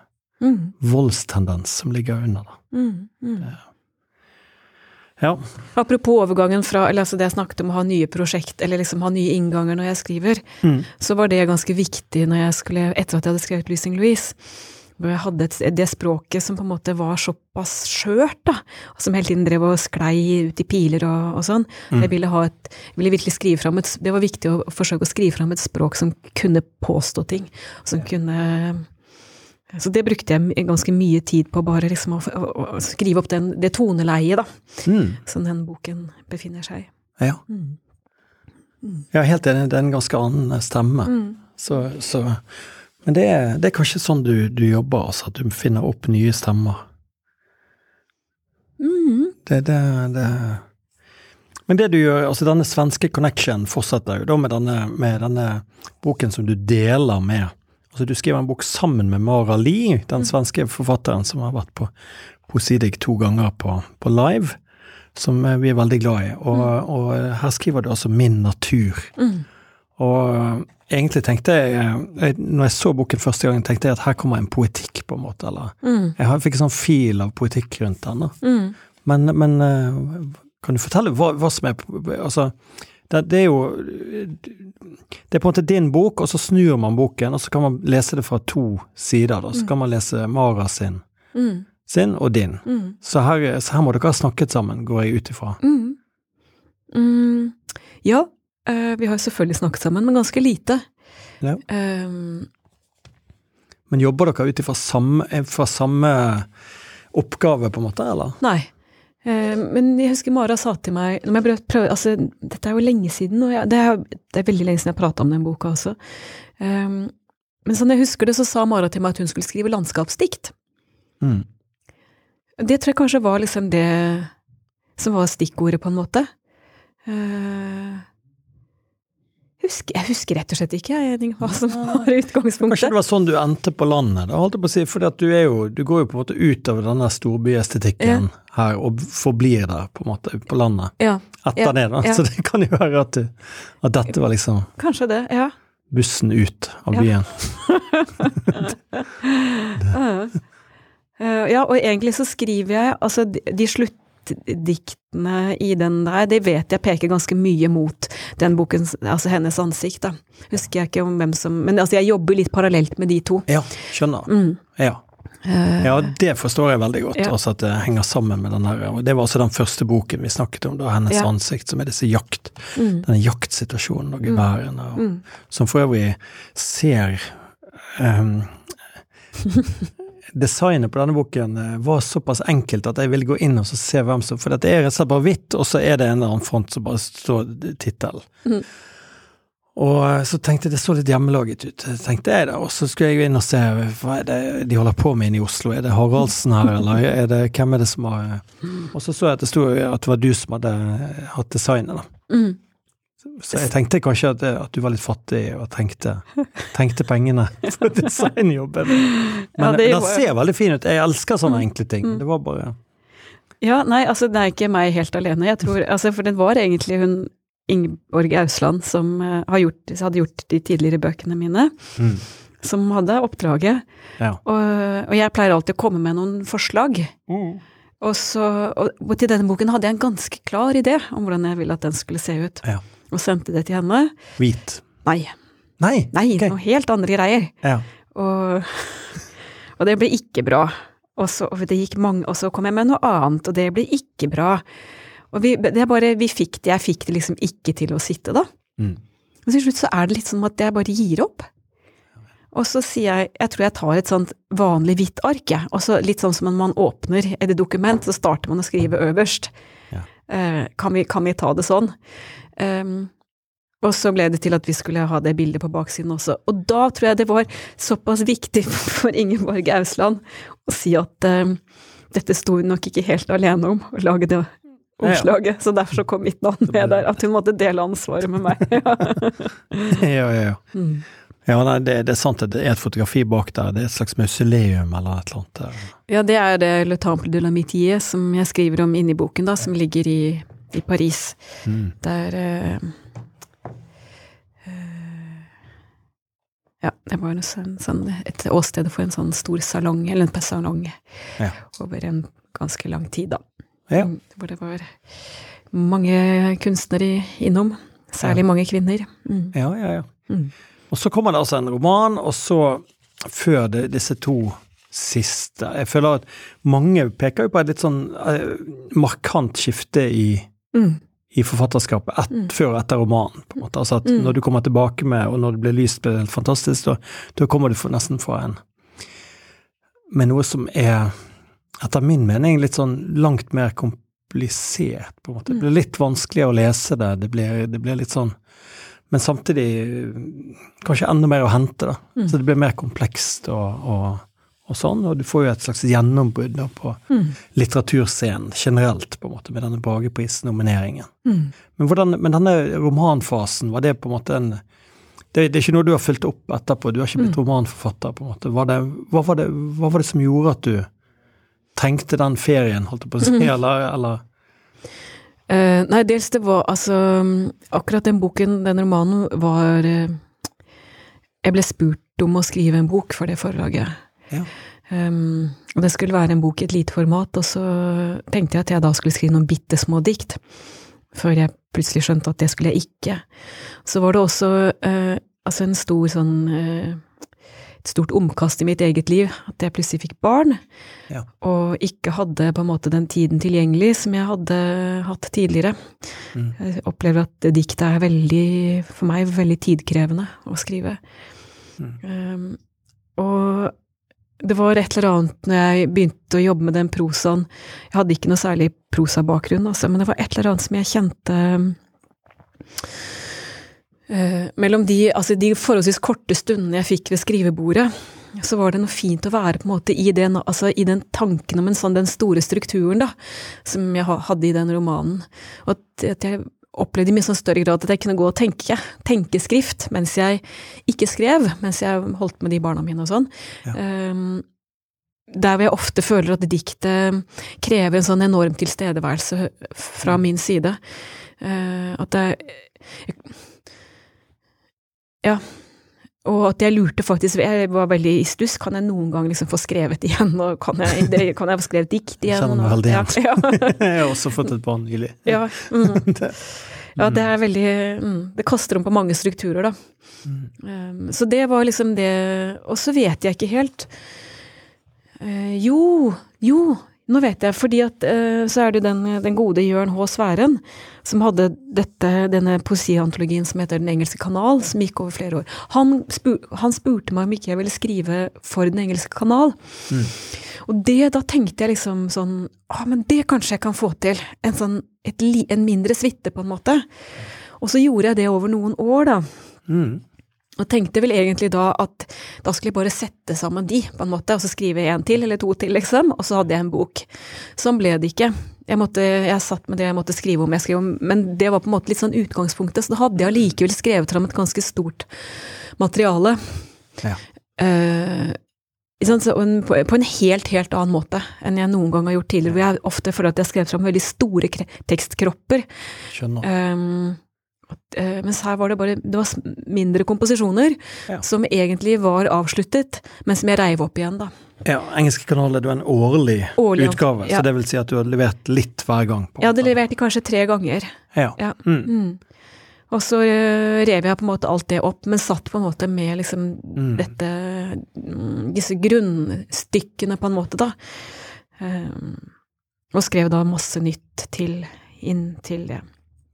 Mm. voldstendens som ligger under da. Mm. Mm. Ja. Apropos overgangen fra eller altså det jeg snakket om å ha nye prosjekt, eller liksom ha nye innganger når jeg skriver, Mm. så var det ganske viktig når jeg skulle, etter at jeg hadde skrevet 'Lysing Louise', jeg hadde et, det språket som på en måte var såpass skjørt, da, som hele tiden drev og sklei ut i piler og, og sånn. Mm. Jeg ville ha et, jeg ville virkelig skrive fram et Det var viktig å forsøke å skrive fram et språk som kunne påstå ting, som kunne så det brukte jeg ganske mye tid på, bare liksom å, å, å skrive opp den, det toneleiet, da Mm. som den boken befinner seg i. ja. Jeg er helt enig, det er en ganske annen stemme. Mm. Så, så Men det er, det er kanskje sånn du, du jobber, altså, at du finner opp nye stemmer. Mm. Det, det, det Men det du gjør, altså denne svenske connection fortsetter jo da med denne, med denne boken som du deler med Altså du skriver en bok sammen med Mara Lie, den svenske forfatteren som har vært på Posidig to ganger på, på live, som eh, vi er veldig glad i. Og, og her skriver du altså Min natur. Mm. Og egentlig tenkte jeg, jeg Når jeg så boken første gang, tenkte jeg at her kommer en poetikk, på en måte. Eller Mm. jeg fikk en sånn fil av poetikk rundt den. Mm. Men, men eh, kan du fortelle hva, hva som er Altså, det, det er jo Det er på en måte din bok, og så snur man boken, og så kan man lese det fra to sider. da. Så kan man lese Mara sin, Mm. sin og din. Mm. Så her, så her må dere ha snakket sammen, går jeg ut ifra. Mm. Mm. Ja, eh, vi har jo selvfølgelig snakket sammen, men ganske lite. Ja. Um, Men jobber dere ut ifra samme, samme oppgave, på en måte, eller? nei. Eh, men jeg husker Mara sa til meg når jeg prøvde, prøvde, altså, Dette er jo lenge siden, og jeg, det, er, det er veldig lenge siden jeg prata om den boka også. Um, men sånn jeg husker det, så sa Mara til meg at hun skulle skrive landskapsdikt. Mm. Det tror jeg kanskje var liksom det som var stikkordet, på en måte. Eh, husker, jeg husker rett og slett ikke jeg, hva som var utgangspunktet. Kanskje det var sånn du endte på landet, da, holdt jeg på å si. For du, du går jo på en måte ut av denne storbyestetikken her, og forblir der, på en måte, på landet. Ja, Etter Ja, det, da. ja. Så det kan jo være at, du, at dette var liksom kanskje det. Ja. bussen ut av Ja. byen. [LAUGHS] Eh, ja, og egentlig så skriver jeg Altså, de, de sluttdiktene i den der, det vet jeg peker ganske mye mot den boken, altså hennes ansikt, da. Husker jeg ikke om hvem som Men altså, jeg jobber litt parallelt med de to. Ja, skjønner. Mm. Ja. Eh, ja, det forstår jeg veldig godt, Ja. altså at det henger sammen med den der. Og det var også den første boken vi snakket om, da, hennes Ja. ansikt, som er disse jakt, mm, denne jaktsituasjonen og geværene, mm. som for øvrig ser ehm, [LAUGHS] Designet på denne boken eh, var såpass enkelt at jeg ville gå inn og så se hvem som For det er rett og slett bare hvitt, og så er det en eller annen front som bare står tittelen. Mm. Og eh, så tenkte jeg det så litt hjemmelaget ut, tenkte jeg da. Og så skulle jeg gå inn og se hva er det de holder på med inne i Oslo. Er det Haraldsen her, eller er det, hvem er det som har Og så så jeg at det sto at det var du som hadde hatt designet, da. Mm. Så jeg tenkte kanskje at, at du var litt fattig og tenkte, [LAUGHS] tenkte pengene for designjobben. Men Ja, det det ser veldig fin ut. Jeg elsker sånne Mm. enkle ting. Det var bare Ja, nei, altså det er ikke meg helt alene. Jeg tror, altså For det var egentlig hun Ingeborg Ausland som eh, har gjort, hadde gjort de tidligere bøkene mine, mm. som hadde oppdraget. Ja. Og, og jeg pleier alltid å komme med noen forslag. Og, så, og, og til denne boken hadde jeg en ganske klar idé om hvordan jeg ville at den skulle se ut. Ja. Og sendte det til henne. Hvit. Nei, Nei! nei, okay. noe helt andre greier. Ja. Og, [LAUGHS] og det ble ikke bra. Og så, og mange, og så kom jeg med noe annet, og det ble ikke bra. Og vi, det er bare, vi fikk det, jeg fikk det liksom ikke til å sitte, da. Mm. Og til slutt så er det litt sånn at jeg bare gir opp. Og så sier jeg, jeg tror jeg tar et sånt vanlig hvitt ark, jeg. Og så litt sånn som når man åpner et dokument, så starter man å skrive øverst. Ja. Eh, kan, vi, kan vi ta det sånn? Um, og så ble det til at vi skulle ha det bildet på baksiden også. Og da tror jeg det var såpass viktig [LAUGHS] for Ingeborg Ausland å si at um, dette sto hun nok ikke helt alene om, å lage det omslaget. Så derfor så kom mitt navn med der, at hun måtte dele ansvaret med meg. [LAUGHS] [LAUGHS] ja, ja, ja. Mm. Ja, nei, det, det, er sant at det er et fotografi bak der. Det er et slags mausoleum eller et eller annet. Ja, det er det Le Temple de la Mitié som jeg skriver om inni boken, da, som ligger i, i Paris. Mm. Der uh, Ja, det var sånn, sånn, et åsted for en sånn stor salong, eller en salong, ja. over en ganske lang tid, da. Ja. Mm, hvor det var mange kunstnere innom. Særlig ja. mange kvinner. Mm. Ja, ja, ja. Mm. Og så kommer det altså en roman, og så, før det, disse to siste Jeg føler at mange peker jo på et litt sånn eh, markant skifte i, mm. i forfatterskapet et, mm. før og etter romanen. på en måte. Altså at mm. Når du kommer tilbake med, og når det blir lyst, blir det helt fantastisk, da kommer du nesten fra en Med noe som er, etter min mening, litt sånn langt mer komplisert komplisert, på en måte. Det blir litt vanskeligere å lese det. Det blir, det blir litt sånn Men samtidig kanskje enda mer å hente, da. Mm. Så det blir mer komplekst og, og, og, sånn. Og du får jo et slags gjennombrudd på mm. litteraturscenen generelt, på en måte, med denne Bragepris-nomineringen. Mm. Men, men, denne romanfasen, var det på en måte en det, det, er ikke noe du har fulgt opp etterpå, du har ikke blitt mm. romanforfatter, på en måte. Var det, hva, var det, hva var det som gjorde at du trengte den ferien, holdt jeg på å si, mm. eller, eller? Uh, nei, dels det var altså Akkurat den boken, den romanen, var uh, Jeg ble spurt om å skrive en bok for det forlaget. Ja. Um, og det skulle være en bok i et lite format, og så tenkte jeg at jeg da skulle skrive noen bitte små dikt. Før jeg plutselig skjønte at det skulle jeg ikke. Så var det også uh, altså en stor sånn et stort omkast i mitt eget liv, at jeg plutselig fikk barn, ja. og ikke hadde på en måte den tiden tilgjengelig som jeg hadde hatt tidligere. Mm. Jeg opplever at diktet er veldig, for meg, veldig tidkrevende å skrive. Mm. Um, og det var et eller annet når jeg begynte å jobbe med den prosaen Jeg hadde ikke noe særlig prosabakgrunn, altså, men det var et eller annet som jeg kjente mellom de, altså de, forholdsvis korte stundene jeg fikk ved skrivebordet, så var det noe fint å være på en måte i den, altså i den tanken om sånn, den store strukturen da, som jeg hadde i den romanen. Og at, jeg opplevde i mye sånn større grad at jeg kunne gå og tenke, tenke skrift, mens jeg ikke skrev, mens jeg holdt med de barna mine og sånn. Ja. Um, der hvor jeg ofte føler at diktet krever en sånn enorm tilstedeværelse fra mm. min side. Uh, at det ja. Og at jeg lurte faktisk Jeg var veldig i stuss. Kan jeg noen gang liksom få skrevet igjen? Og kan jeg, det, kan jeg få skrevet dikt igjen? Kjenner meg veldig igjen. Ja, [LAUGHS] jeg har også fått et barn nylig. Ja, mm. [LAUGHS] ja, det er veldig mm, Det kaster om på mange strukturer, da. Mm. Um, så det var liksom det Og så vet jeg ikke helt uh, Jo, jo, nå vet jeg, fordi at uh, så er det den, den gode Jørn H. Sværen som hadde dette, denne poesiantologien som heter Den engelske kanal, som gikk over flere år. Han, spur, han spurte meg om ikke jeg ville skrive for Den engelske kanal. Mm. Og det, da tenkte jeg liksom sånn Å, men det kanskje jeg kan få til. En sånn, et, en mindre suite, på en måte. Og så gjorde jeg det over noen år, da. Mm. Og tenkte vel egentlig da at da skulle jeg bare sette sammen de, på en måte, og så skrive en til eller to til, liksom, og så hadde jeg en bok. Sånn ble det ikke. Jeg, måtte, jeg satt med det jeg måtte skrive om, jeg skrev om, men det var på en måte litt sånn utgangspunktet, så da hadde jeg allikevel skrevet fram et ganske stort materiale. Ja. Uh, på, en helt, helt annen måte enn jeg noen gang har gjort tidligere, hvor jeg ofte føler at jeg har skrevet fram veldig store tekstkropper. Skjønner. Um, mens her var det bare det var mindre komposisjoner ja. som egentlig var avsluttet, men som jeg reiv opp igjen, da. Ja, Engelske kanaler er en årlig, årlig utgave, ja. så det vil si at du har levert litt hver gang? På jeg hadde levert kanskje tre ganger. Ja. ja. Mm. Mm. Og så uh, rev jeg på en måte alt det opp, men satt på en måte med liksom mm. dette mm, Disse grunnstykkene, på en måte, da. Um, og skrev da masse nytt til inn til det.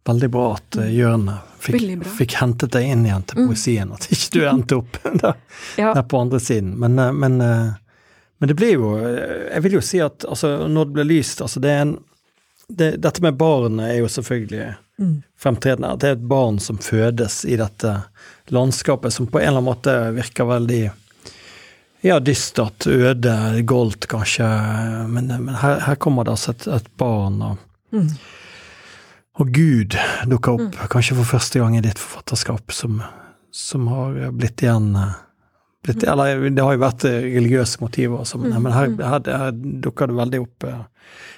Veldig bra at uh, Jørn fikk, fikk, hentet deg inn igjen til mm. poesien, at ikke du endte opp [LAUGHS] der, ja. der på andre siden. Men, uh, men, uh, men, det blir jo Jeg vil jo si at altså, når det blir lyst altså det en, det, Dette med barnet er jo selvfølgelig mm. fremtredende. At det er et barn som fødes i dette landskapet, som på en eller annen måte virker veldig ja, dystert, øde, goldt kanskje, men, men her, her, kommer det altså et, et barn. og mm og Gud dukker opp, mm. kanskje for første gang i ditt forfatterskap, som, som har blitt igjen blitt, Eller det har jo vært religiøse motiver, og sånn, men her, her, her dukker det veldig opp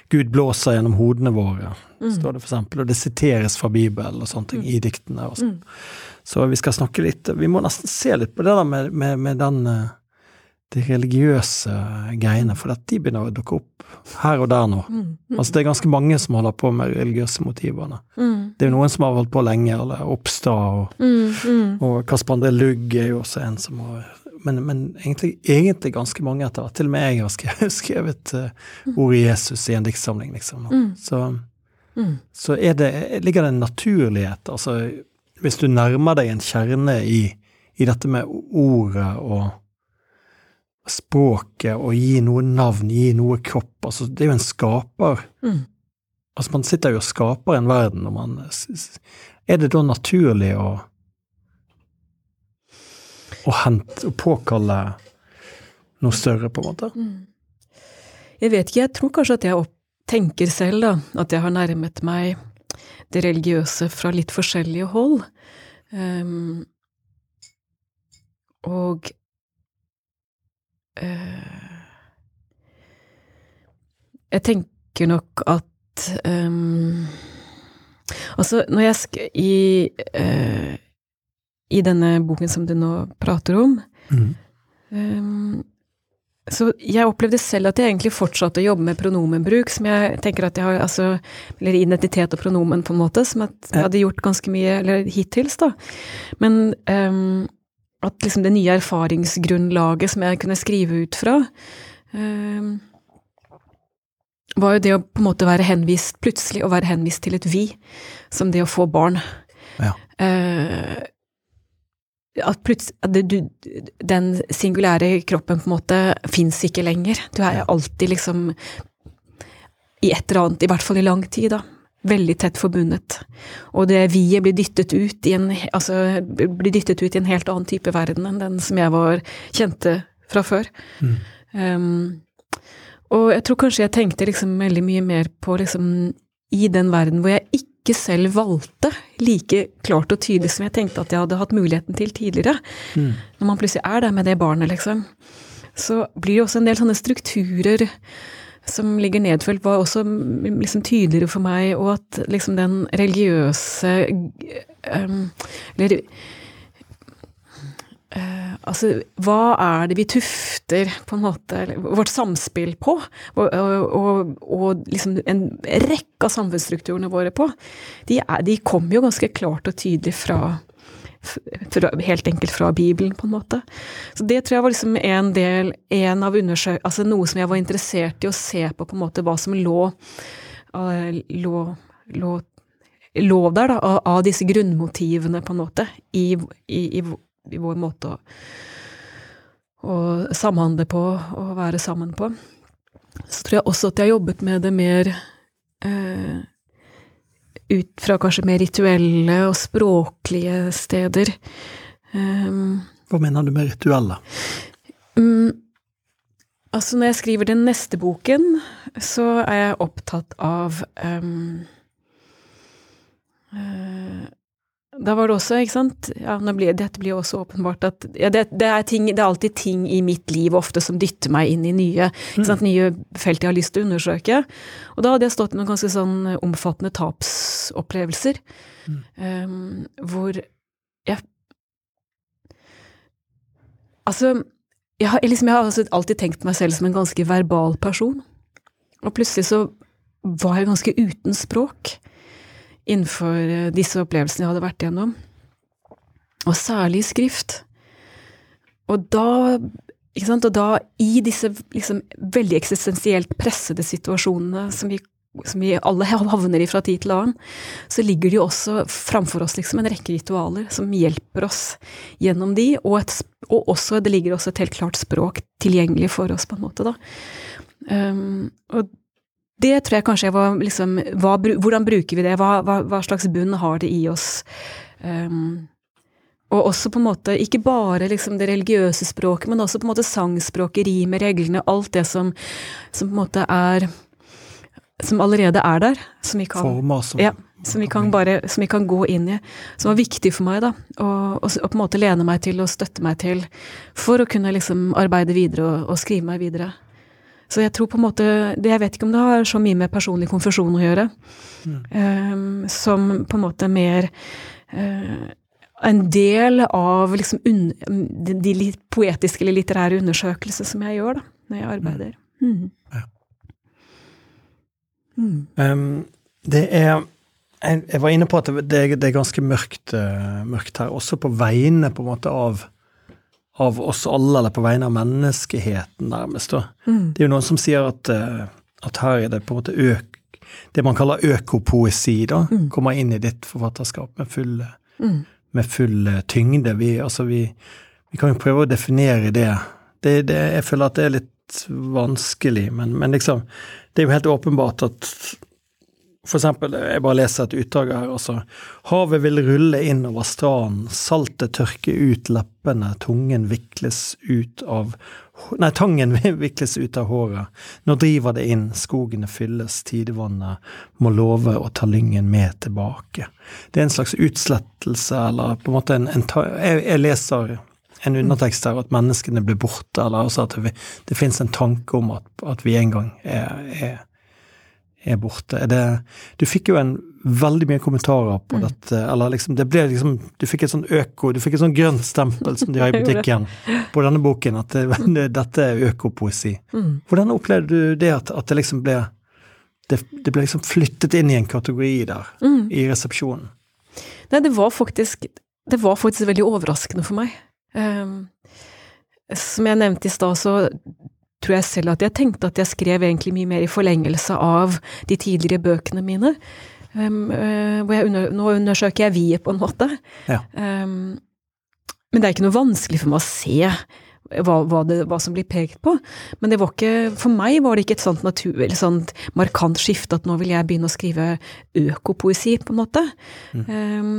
Gud blåser gjennom hodene våre, mm. står det eksempel, og det siteres fra Bibelen og sånne ting mm. i diktene. og sånn. Så vi skal snakke litt Vi må nesten se litt på det der med, med, med den de religiøse greiene, for de begynner å dukke opp her og der nå. Mm, mm. Altså Det er ganske mange som holder på med religiøse motivene. Mm. Det er jo noen som har holdt på lenge, eller Oppstad, og, mm, mm. og Kasper André Lugg er jo også en som har Men, men egentlig, egentlig, ganske mange etter hvert. Til og med jeg har skrevet, [LAUGHS] skrevet uh, ordet Jesus i en diktsamling, liksom. Så, så det, ligger det en naturlighet, altså hvis du nærmer deg en kjerne i, i dette med ordet og språket og gi noe navn, gi noe kropp. Altså, det er jo en skaper. Mm. Altså, man sitter jo og skaper en verden, og man Er det da naturlig å å hente og påkalle noe større, på en måte? Mm. Jeg vet ikke, jeg tror kanskje at jeg tenker selv, da, at jeg har nærmet meg det religiøse fra litt forskjellige hold. Um, og Jeg tenker nok at um, Altså, når jeg sk i, uh, I denne boken som du nå prater om mm. um, så jeg opplevde selv at jeg egentlig fortsatte å jobbe med pronomenbruk, som jeg tenker at jeg har altså, Eller identitet og pronomen, på en måte, som jeg hadde gjort ganske mye eller hittils, da. Men um, at liksom det nye erfaringsgrunnlaget som jeg kunne skrive ut fra, um, var jo det å på en måte være henvist, plutselig å være henvist til et vi, som det å få barn. Ja. Uh, at plutselig du, Den singulære kroppen på en måte fins ikke lenger. Du er alltid liksom i et eller annet, i hvert fall i lang tid, da veldig tett forbundet. Og det vi-et blir dyttet ut i en altså, blir dyttet ut i en helt annen type verden enn den som jeg var kjente fra før. Mm. Um, og jeg tror kanskje jeg tenkte liksom veldig mye mer på liksom i den verden hvor jeg ikke selv valgte like klart og tydelig som jeg tenkte at jeg hadde hatt muligheten til tidligere. Mm. Når man plutselig er der med det barnet, liksom. Så blir det også en del sånne strukturer som ligger nedfølt, var også liksom tydeligere for meg, og at liksom den religiøse um, Eller uh, Altså, hva er det vi tufter på en måte vårt samspill på, og, og, og, liksom en rekke av samfunnsstrukturene våre på? De, de kommer jo ganske klart og tydelig fra helt enkelt fra Bibelen, på en måte. Så det tror jeg var liksom en del, en av. Altså noe som jeg var interessert i å se på, på en måte hva som lå, uh, lå, lå, lå der, da, av, av, disse grunnmotivene, på en måte, i, i, i, i vår måte å, å samhandle på og være sammen på. Så tror jeg også at jeg har jobbet med det mer uh, ut fra kanskje mer rituelle og språklige steder. Um, Hva mener du med rituelle? Um, altså, når jeg skriver den neste boken, så er jeg opptatt av um, uh, da var det også, ikke sant ja, blir, Dette blir også åpenbart at ja, det, det, er ting, det, er alltid ting i mitt liv ofte som dytter meg inn i nye, sant, nye felt jeg har lyst til å undersøke. Og da hadde jeg stått i noen ganske sånn omfattende tapsopplevelser, mm. um, hvor jeg Altså, jeg har, liksom, jeg har altså alltid tenkt meg selv som en ganske verbal person. Og plutselig så var jeg ganske uten språk innenfor eh, disse opplevelsene jeg hadde vært igjennom. Og særlig i skrift. Og da, og da i disse liksom, veldig eksistensielt pressede situasjonene som vi, som vi, alle [LAUGHS] havner i fra tid til annen, så ligger det jo også framfor oss liksom, en rekke ritualer som hjelper oss gjennom de, og, et, og også, det ligger også et helt klart språk tilgjengelig for oss, på en måte. da. Um, og det tror jeg kanskje var liksom hva, Hvordan bruker vi det? Hva, hva, hva, slags bunn har det i oss? Um, og også på en måte, ikke bare liksom det religiøse språket, men også på en måte sangspråket, rimet, reglene, alt det som, som på en måte er som allerede er der. Som vi kan, Forma, som ja, som vi kan bare som vi kan gå inn i. Som var viktig for meg, da. Og, og, og på en måte lene meg til og støtte meg til for å kunne liksom arbeide videre og, og skrive meg videre. Så jeg tror på en måte det, Jeg vet ikke om det har så mye med personlig konfesjon å gjøre. Mm. Um, som på en måte mer uh, en del av liksom un, de, de poetiske eller litterære undersøkelser som jeg gjør da, når jeg arbeider. Mm. Ja. Mm. Um, det er jeg, jeg var inne på at det, det, det er ganske mørkt, uh, mørkt, her, også på vegne på en måte av, av oss alle, eller på vegne av menneskeheten, nærmest. Mm. Det er jo noen som sier at, uh, at her er det på en måte øk, det man kaller økopoesi, da, Mm. kommer inn i ditt forfatterskap med full, Mm. med full uh, tyngde. Vi, altså vi, vi kan jo prøve å definere det. det, det jeg føler at det er litt vanskelig, men, men liksom Det er jo helt åpenbart at for eksempel, jeg bare leser et utdrag her, altså. Havet vil rulle inn over stranden, saltet tørker ut leppene, tungen vikles ut av Nei, tangen [LAUGHS] vikles ut av håret. Nå driver det inn, skogene fylles, tidevannet må love å ta lyngen med tilbake. Det er en slags utslettelse, eller på en måte en, en jeg, jeg leser en undertekst her at menneskene blir borte, eller altså at det, det fins en tanke om at, at vi en gang er, er er borte. Er det, du fikk jo en veldig mye kommentarer på Mm. dette, eller liksom det ble liksom Du fikk et sånn øko, du fikk et sånn grønt stempel som de har i [LAUGHS] butikken på denne boken, at det, det, dette er økopoesi. Mm. Hvordan opplevde du det at, at det liksom ble det, det ble liksom flyttet inn i en kategori der, Mm. i resepsjonen? Nei, det var faktisk Det var faktisk veldig overraskende for meg. Um, som jeg nevnte i stad, så tror jeg selv at jeg tenkte at jeg skrev egentlig mye mer i forlengelse av de tidligere bøkene mine. Um, uh, hvor jeg under, nå undersøker jeg viet, på en måte. Ja. Um, men det er ikke noe vanskelig for meg å se hva, hva, det, hva som blir pekt på. Men det var ikke, for meg var det ikke et sånt, natur, sånt markant skifte at nå vil jeg begynne å skrive økopoesi, på en måte. Um,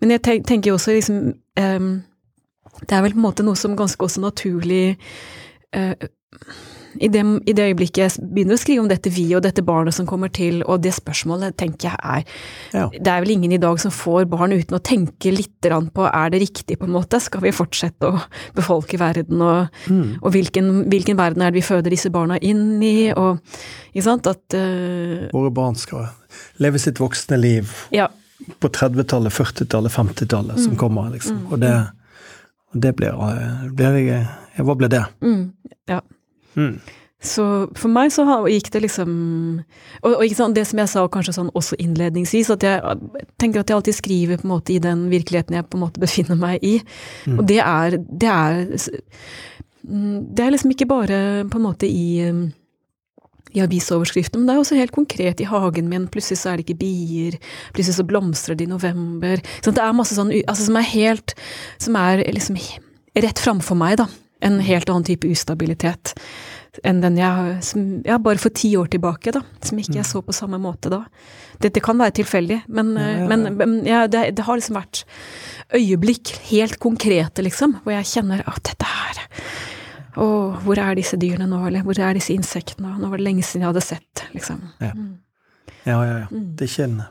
men jeg tenk, tenker også liksom Det er vel på en måte noe som ganske også naturlig uh, i det, I det øyeblikket jeg begynner å skrive om dette vi og dette barnet som kommer til, og det spørsmålet tenker jeg er Ja. Det er vel ingen i dag som får barn uten å tenke litt på er det riktig, på en måte? Skal vi fortsette å [LAUGHS] befolke verden, og, Mm. og hvilken, hvilken verden er det vi føder disse barna inn i? Og, ikke sant? At uh, Våre barn skal leve sitt voksne liv Ja. på 30-tallet, 40-tallet, 50-tallet som kommer, liksom. Og det, og det blir, eh, blir jeg Hva ble det? Mm, ja. Mm. Så for meg så gikk det liksom Og, og sant, det som jeg sa kanskje sånn også innledningsvis, at jeg tenker at jeg alltid skriver på en måte i den virkeligheten jeg på en måte befinner meg i. Og det er, det er mm, Det er liksom ikke bare på en måte i mm, i avisoverskriften, men det er også helt konkret i hagen min. Plutselig så er det ikke bier, plutselig så blomstrer det i november. Så det er masse sånn altså, som er helt Som er liksom rett framfor meg, da. En helt annen type ustabilitet enn den jeg som, ja, bare for ti år tilbake, da. Som ikke jeg så på samme måte da. Dette kan være tilfeldig, men, Ja, ja, men, men ja, det, det har liksom vært øyeblikk, helt konkrete, liksom, hvor jeg kjenner at dette her Å, hvor er disse dyrene nå, eller hvor er disse insektene? Nå var det lenge siden jeg hadde sett, liksom. Ja, ja, ja. Det kjenner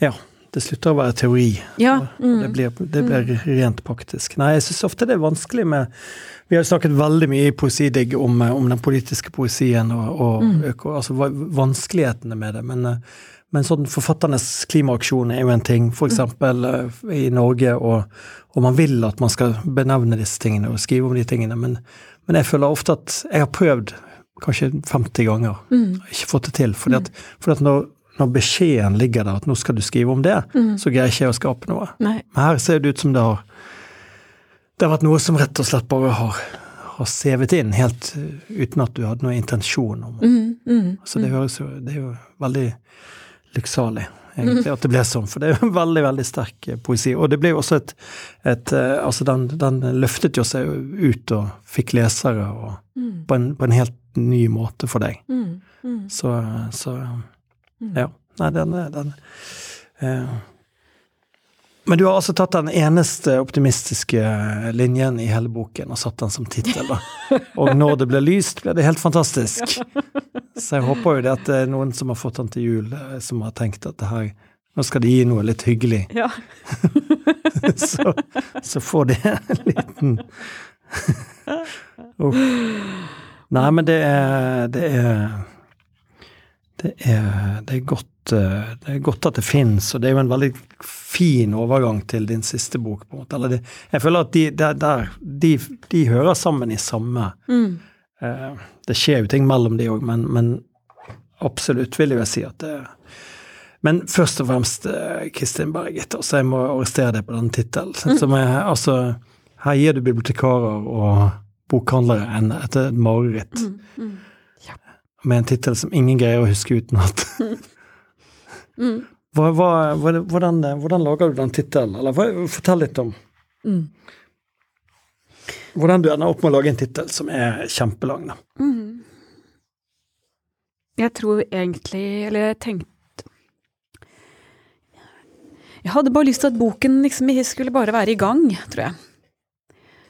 Ja, det slutter å være teori. Ja. mm, Det Mm. blir, det blir rent praktisk. Nei, jeg syns ofte det er vanskelig med Vi har snakket veldig mye i Poesidigg om, eh, om den politiske poesien og, og Mm. altså vanskelighetene med det. Men, eh, men sånn forfatternes klimaaksjon er jo en ting, Mm. for eksempel eh, i Norge, og, og man vil at man skal benevne disse tingene og skrive om de tingene, men, men jeg føler ofte at jeg har prøvd kanskje 50 ganger, Mm. ikke fått det til. Fordi at, fordi at når, når beskjeden ligger der at nå skal du skrive om det, Mm. så greier ikke jeg å skape noe. Nei. Men her ser det ut som det har Det har vært noe som rett og slett bare har, har sevet inn, helt uh, uten at du hadde noen intensjon om det. Mm, mm, Så det høres jo Det er jo veldig lykksalig, egentlig, at det ble sånn. For det er jo veldig, veldig sterk eh, poesi. Og det ble jo også et, et eh, Altså, den, den løftet jo seg ut og fikk lesere og, mm, på, en, på en helt ny måte for deg. mm, mm. Så, så Mm. ja. Nei, den, den eh, Men du har altså tatt den eneste optimistiske linjen i hele boken og satt den som tittel, da. Og når det blir lyst, blir det helt fantastisk. Så jeg håper jo det at det er noen som har fått den til jul, eh, som har tenkt at det her nå skal de gi noe litt hyggelig. Ja. [LAUGHS] så, så får de en liten Uff. Nei, men det er Det er det er, det er godt eh, det er godt at det fins, og det er jo en veldig fin overgang til din siste bok. på en måte. Det, jeg føler at de, der, der, de, de hører sammen i samme Mm. eh, Det skjer jo ting mellom de òg, men, men absolutt vil jeg si at det Men først og fremst, eh, Kristin Berget, altså jeg må arrestere deg på den tittelen. Som er, altså, her gir du bibliotekarer og bokhandlere en, et mareritt. Mm. Mm. Med en tittel som ingen greier å huske utenat. [LAUGHS] Mm. Hva, hva, hvordan, hvordan lager du den tittelen? Eller hva, fortell litt om Mm. hvordan du ender opp med å lage en tittel som er kjempelang. Da. Mm. Jeg tror egentlig Eller jeg tenkte Jeg hadde bare lyst til at boken liksom skulle bare være i gang, tror jeg.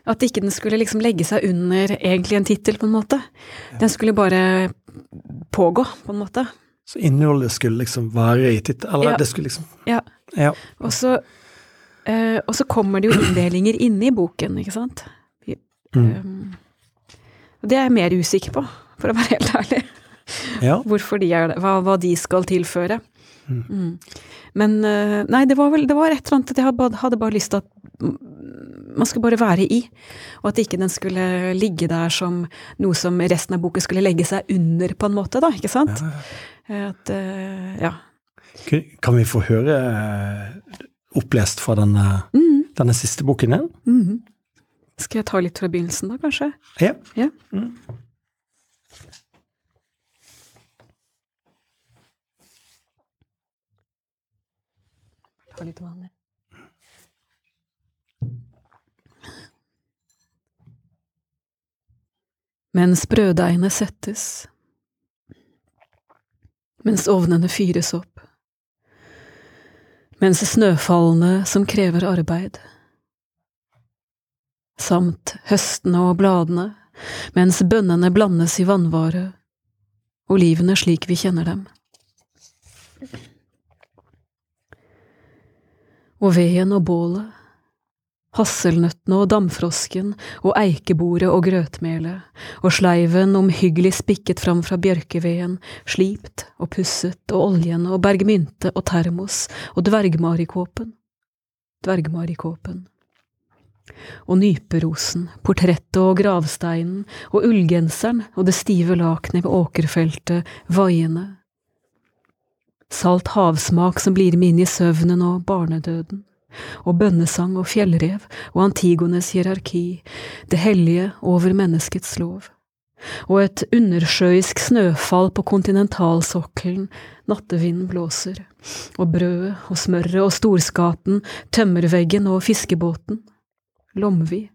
At ikke den skulle liksom legge seg under egentlig en tittel, på en måte. Den skulle bare pågå, på en måte. Så innholdet skulle liksom være i tittelen. Eller Ja. det skulle liksom Ja. Ja. Og så, eh, og så kommer det jo inndelinger inne i boken, ikke sant. Vi- Mm. Um, og det er jeg mer usikker på, for å være [LAUGHS] helt ærlig. ja. Hvorfor de er det, hva, hva de skal tilføre. Mm. Mm. Men eh, nei, det var vel det var et eller annet at jeg hadde bare, hadde bare lyst til at man skulle bare være i, og at ikke den skulle ligge der som noe som resten av boken skulle legge seg under, på en måte, da, ikke sant? Ja, At, eh, ja. Kan vi få høre eh, opplest fra denne, mm. denne siste boken din? Mm. Skal jeg ta litt fra begynnelsen, da, kanskje? Ja. Ja. Mm. Ta litt vann. Mens brøddeigene settes, mens ovnene fyres opp, mens snøfallene som krever arbeid, samt høstene og bladene, mens bønnene blandes i vannvare, olivene slik vi kjenner dem. og veden og bålet, hasselnøttene og damfrosken og eikebordet og grøtmelet, og sleiven omhyggelig spikket fram fra bjørkeveden, slipt og pusset og oljen og bergmynte og termos og dvergmarikåpen, dvergmarikåpen. Og nyperosen, portrettet og gravsteinen og ullgenseren og det stive lakenet ved åkerfeltet, vaiende, salt havsmak som blir med inn i søvnen og barnedøden, og bønnesang og fjellrev og Antigones hierarki, det hellige over menneskets lov, og et undersjøisk snøfall på kontinentalsokkelen, nattevinden blåser, og brødet og smøret og storskaten, tømmerveggen og fiskebåten, Lomvi,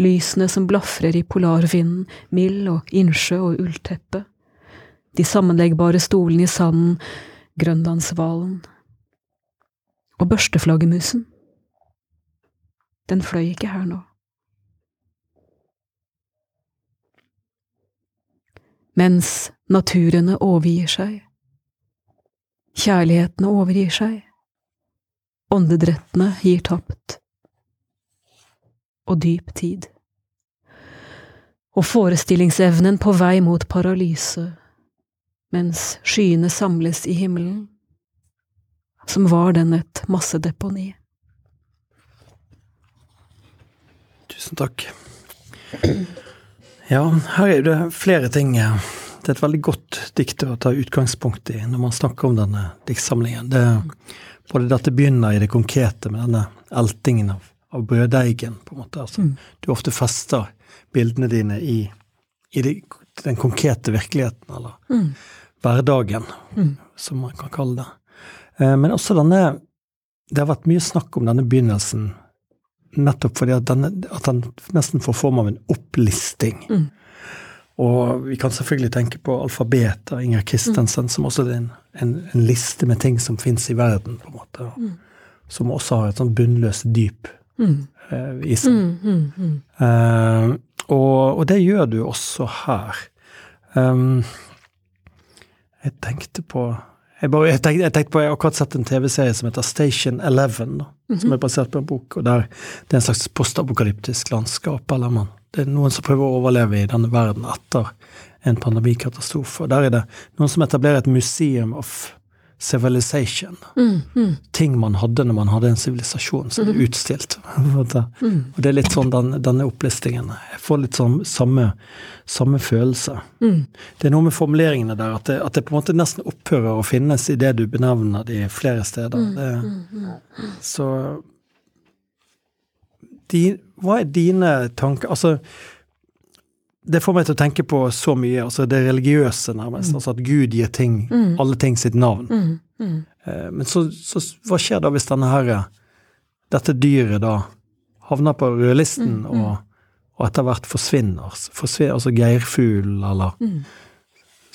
lysene som blafrer i polarvinden, mild og innsjø og ullteppe, de sammenleggbare stolene i sanden, grønlandshvalen. Og børsteflaggermusen. Den fløy ikke her nå. Mens naturene overgir seg, kjærlighetene overgir seg, åndedrettene gir tapt, og dyp tid. Og forestillingsevnen på vei mot paralyse, mens skyene samles i himmelen, som var den et massedeponi. Tusen takk. Ja, her er det flere ting. Det er et veldig godt dikt å ta utgangspunkt i når man snakker om denne diktsamlingen. Det både dette begynner i det konkrete med denne eltingen av, av brøddeigen, på en måte. Altså, Mm. Du ofte fester bildene dine i, i de, den konkrete virkeligheten, eller Mm. hverdagen, Mm. som man kan kalle det. Eh, Men også denne Det har vært mye snakk om denne begynnelsen nettopp fordi at, denne, at den nesten får form av en opplisting. Mm. Og vi kan selvfølgelig tenke på alfabetet av Inger Christensen, som også er en, en, en liste med ting som fins i verden, på en måte. Mm. som også har et sånn bunnløst dyp Mm. eh, i seg. Mm, mm, mm. Eh, og, og det gjør du også her. Um, jeg tenkte på jeg, bare, jeg, tenkte, jeg tenkte på, jeg har akkurat sett en TV-serie som heter Station Eleven, da, som er basert på en bok, og der det er en slags postapokalyptisk landskap. eller man, Det er noen som prøver å overleve i denne verden etter en pandemikatastrofe. og Der er det noen som etablerer et museum of civilization. Mm, mm. Ting man hadde når man hadde en sivilisasjon, som er utstilt. på en måte. Og det er litt sånn den, denne opplistingen. Jeg får litt sånn samme, samme følelse. Mm. Det er noe med formuleringene der, at det, at det på en måte nesten opphører å finnes i det du benevner de flere steder. Det, så de, Hva er dine tanker Altså, det får meg til å tenke på så mye, altså det religiøse, nærmest. Altså at Gud gir ting, alle ting sitt navn. Mm, mm. Eh, Men så, så hva skjer da hvis denne herre, dette dyret da havner på rødlisten og, og etter hvert forsvinner? forsvinner altså geirfugl, eller Mm.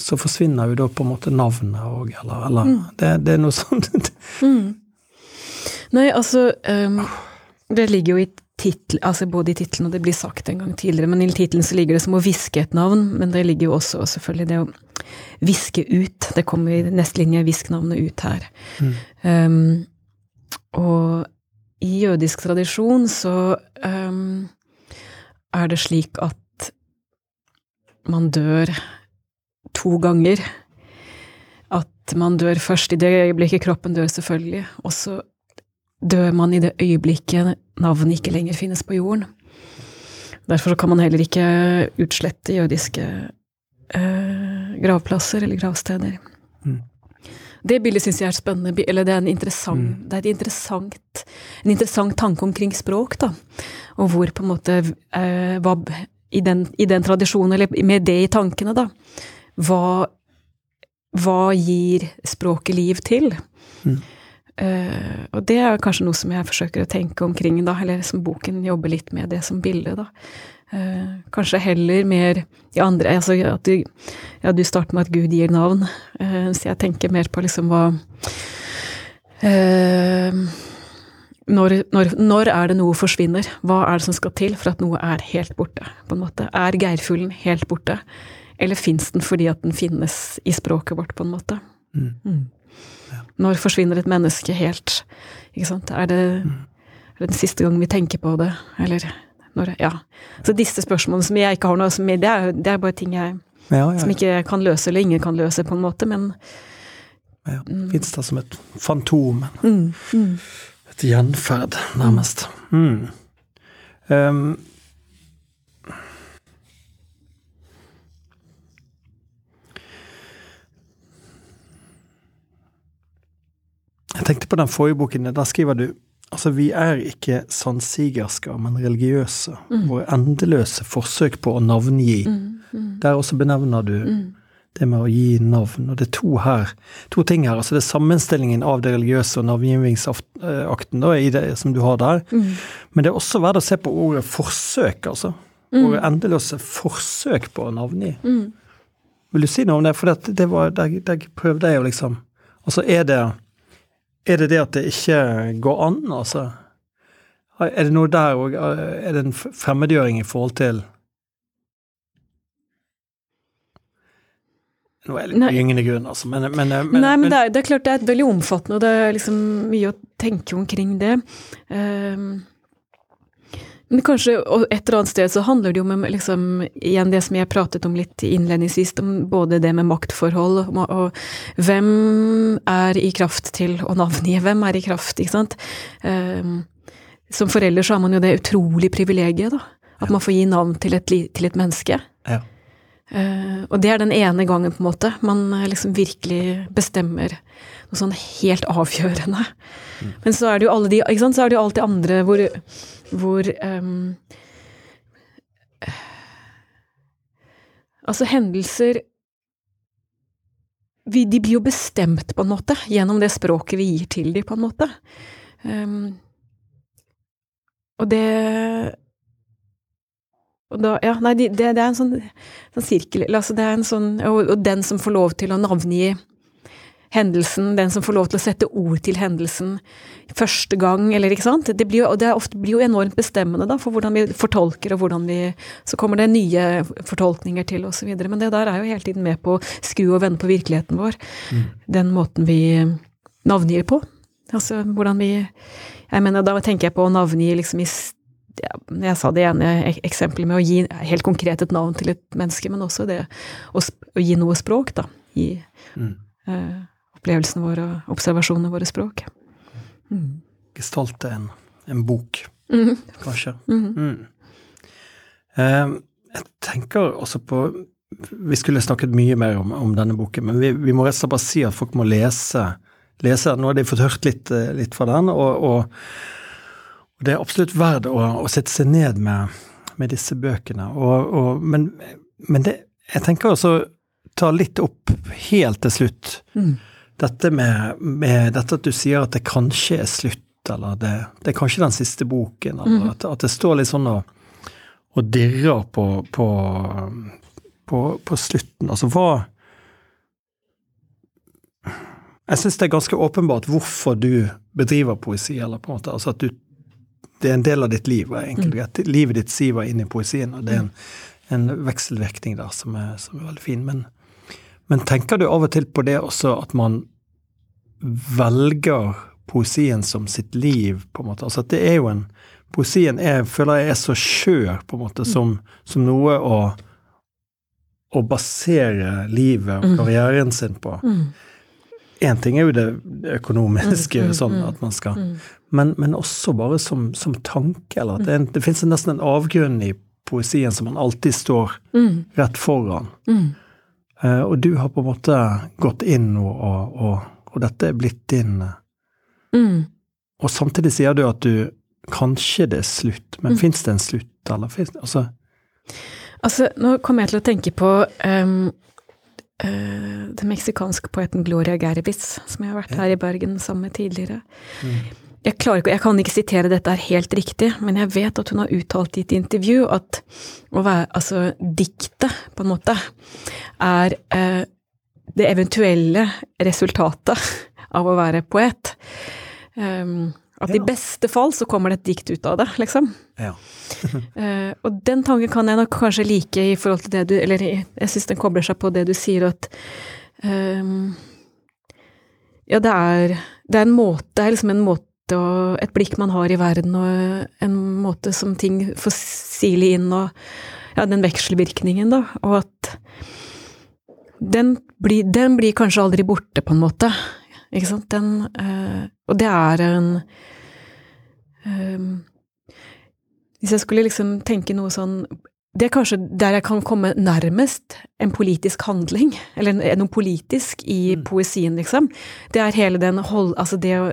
Så forsvinner jo da på en måte navnet òg, eller, eller det, det er noe sånt. Mm. Nei, altså um, Det ligger jo i tittel, altså både i tittelen og det blir sagt en gang tidligere, men i tittelen så ligger det som å hviske et navn, men det ligger jo også selvfølgelig det å viske ut. Det kommer i neste linje, visk navnet ut her. Ehm, og i jødisk tradisjon så um, er det slik at man dør to ganger. At man dør først i det øyeblikket kroppen dør, selvfølgelig, og så dør man i det øyeblikket navnet ikke lenger finnes på jorden. Derfor kan man heller ikke utslette jødiske eh, gravplasser eller gravsteder. Mm. Det bildet syns jeg er spennende, eller det er en interessant, det er interessant, en interessant tanke omkring språk, da. Og hvor på en måte eh, hva, i, den, I den tradisjonen, eller med det i tankene, da, hva, hva gir språket liv til? Eh, og det er kanskje noe som jeg forsøker å tenke omkring, da, eller som boken jobber litt med, det som bilde, da. Uh, kanskje heller mer i andre Altså at du Ja, du starter med at Gud gir navn, uh, så jeg tenker mer på liksom hva når, når, når er det noe forsvinner? Hva er det som skal til for at noe er helt borte? på en måte? Er geirfuglen helt borte, eller fins den fordi at den finnes i språket vårt, på en måte? Mm. Når forsvinner et menneske helt? Ikke sant? Er det, er det den siste gang vi tenker på det, eller når Ja. Så disse spørsmålene som jeg ikke har noe med, det er, det er bare ting jeg Ja, ja, som ja. ikke kan løse, eller ingen kan løse, på en måte, men ja. Fins det som et fantom, mm, mm. et gjenferd, nærmest. Mm. Um, Jeg tenkte på den forrige boken, der skriver du Altså, vi er ikke sannsigersker, men religiøse. Våre endeløse forsøk på å navngi. Der også benevner du det med å gi navn. Og det er to her, to ting her. altså Det er sammenstillingen av det religiøse og navngivingsakten da, det som du har der. Men det er også verdt å se på ordet forsøk, altså. Våre endeløse forsøk på å navngi. Vil du si noe om det? For det, det var, der, der prøvde jeg jo liksom Altså, er det er det det at det ikke går an, altså? Er det noe der òg Er det en fremmedgjøring i forhold til Nå er jeg litt gyngende grunn, altså, men, men, men, Nei, men det er, det er klart det er veldig omfattende, og det er liksom mye å tenke omkring det. Ehm, men kanskje et eller annet sted så handler det jo om liksom, igjen det som jeg pratet om litt innledningsvis, om både det med maktforhold og, og hvem er i kraft til å navngi, hvem er i kraft, ikke sant. Um, som forelder så har man jo det utrolig privilegiet, da. At man får gi navn til et, til et menneske. ja. Uh, og det er den ene gangen, på en måte, man eh, liksom virkelig bestemmer noe sånn helt avgjørende. Men så er det jo alle de, ikke sant, så er det jo alt det andre hvor, hvor um, Altså, hendelser vi, De blir jo bestemt, på en måte, gjennom det språket vi gir til dem, på en måte. Um, og det og da, ja, nei, det, det er en sånn, sånn sirkel altså det er en sånn, og, og den som får lov til å navngi hendelsen, den som får lov til å sette ord til hendelsen første gang, eller ikke sant. Det blir jo, det ofte, blir jo enormt bestemmende da, for hvordan vi fortolker, og hvordan vi Så kommer det nye fortolkninger til, osv. Men det der er jo hele tiden med på å skru og vende på virkeligheten vår. Mm. Den måten vi navngir på. Altså hvordan vi Jeg mener, da tenker jeg på å navngi liksom i Jeg sa det ene eksempelet med å gi helt konkret et navn til et menneske, men også det å, å gi noe språk, da. Gi, mm. uh, opplevelsene våre og observasjonene våre språk. Mm. Gestalte en, en bok, mm. kanskje. Mm. Eh, jeg tenker også på Vi skulle snakket mye mer om, om denne boken, men vi, vi må rett og slett bare si at folk må lese, lese Nå har de fått hørt litt, eh, litt fra den, og, og, og, det er absolutt verdt å, å sette seg ned med, med disse bøkene. Og, men, men det, jeg tenker også ta litt opp helt til slutt. Mm dette med, med, dette at du sier at det kanskje er slutt, eller det, det er kanskje den siste boken, eller mm. at, at, det står litt sånn og, og dirrer på, på, på, på, slutten. Altså hva Jeg syns det er ganske åpenbart hvorfor du bedriver poesi, eller på en måte altså at du det er en del av ditt liv. enkelt mm. Livet ditt siver inn i poesien, og det er en, en vekselvirkning der som er, som er veldig fin. Men, men tenker du av og til på det også, at man velger poesien som sitt liv, på en måte. Altså at det er jo en Poesien er, føler jeg er så skjør, på en måte, som, som noe å, å basere livet og mm. karrieren sin på. Én mm. ting er jo det økonomiske, mm, sånn at man skal men, men også bare som, som tanke, eller at det, det fins nesten en avgrunn i poesien som man alltid står rett foran. Og du har på en måte gått inn og, og, og og dette er blitt din mm. Og samtidig sier du at du Kanskje det er slutt, men mm. fins det en slutt, eller fins det Altså Altså, nå kommer jeg til å tenke på um, uh, den meksikanske poeten Gloria Gervis, som jeg har vært her i Bergen sammen med tidligere. Mm. Jeg, ikke, jeg, kan ikke sitere dette helt riktig, men jeg vet at hun har uttalt i et intervju at å være, altså, diktet, på en måte, er eh, det eventuelle resultatet av å være poet. Um, at ja. i beste fall så kommer det et dikt ut av det, liksom. Ja. uh, [LAUGHS] [LAUGHS] og den tanken kan jeg nok kanskje like i forhold til det du Eller jeg syns den kobler seg på det du sier, at um, Ja, det er, det er en måte er liksom en måte og et blikk man har i verden, og en måte som ting får sile inn, og ja, den vekselvirkningen, da, og at den blir, den blir, kanskje aldri borte, på en måte. Ikke sant? Den øh, Og det er en øh, Hvis jeg skulle liksom tenke noe sånn Det er kanskje der jeg kan komme nærmest en politisk handling, eller noe politisk i mm. poesien, liksom. Det er hele den hold... Altså det å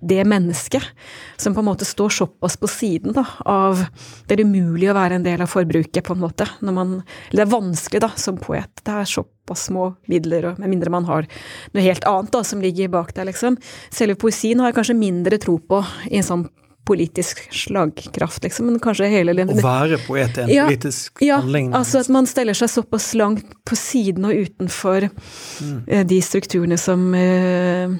det mennesket som på en måte står såpass på siden da, av Det er umulig å være en del av forbruket, på en måte. Når man, det er vanskelig da, som poet. Det er såpass små midler, og med mindre man har noe helt annet da, som ligger bak der, liksom. Selve poesien har jeg kanskje mindre tro på i en sånn politisk slagkraft, liksom, men kanskje hele Å være poet er en ja, politisk ja, handling? Ja, altså at man steller seg såpass langt på siden og utenfor mm. Eh, de strukturene som uh,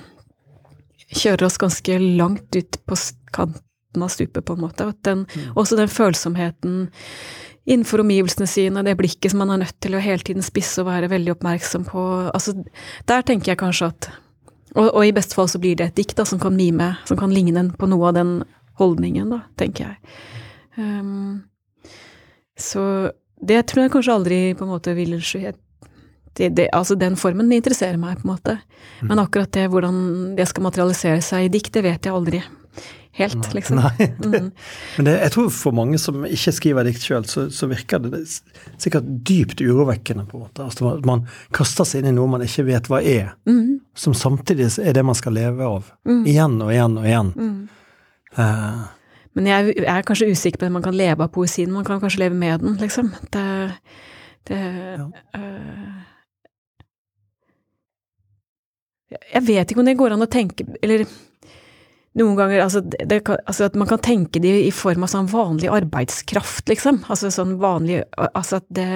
kjører oss ganske langt ut på kanten av stupet, på en måte. Og den, mm. Også den følsomheten innenfor omgivelsene sine, det blikket som man er nødt til å hele tiden spisse og være veldig oppmerksom på. Altså, der tenker jeg kanskje at og, og, i beste fall så blir det et dikt da, som kan mime, som kan ligne på noe av den holdningen, da, tenker jeg. Um, så det tror jeg kanskje aldri på en måte ville skje det, det, altså den formen interesserer meg, på en måte. Mm. Men akkurat det, hvordan det skal materialisere seg i dikt, det vet jeg aldri helt, liksom. Nei, det, [LAUGHS] mm. Men det, jeg tror for mange som ikke skriver dikt sjøl, så, så, virker det sikkert dypt urovekkende, på en måte. Altså, man kaster seg inn i noe man ikke vet hva er, mm. som samtidig er det man skal leve av. Mm. Igjen og igjen og igjen. Uh, men jeg, er kanskje usikker på om man kan leve av poesien, man kan kanskje leve med den, liksom. Det, det ja. uh, Jeg vet ikke om det går an å tenke Eller noen ganger altså, det, altså, at man kan tenke det i form av sånn vanlig arbeidskraft, liksom. Altså sånn vanlig Altså at det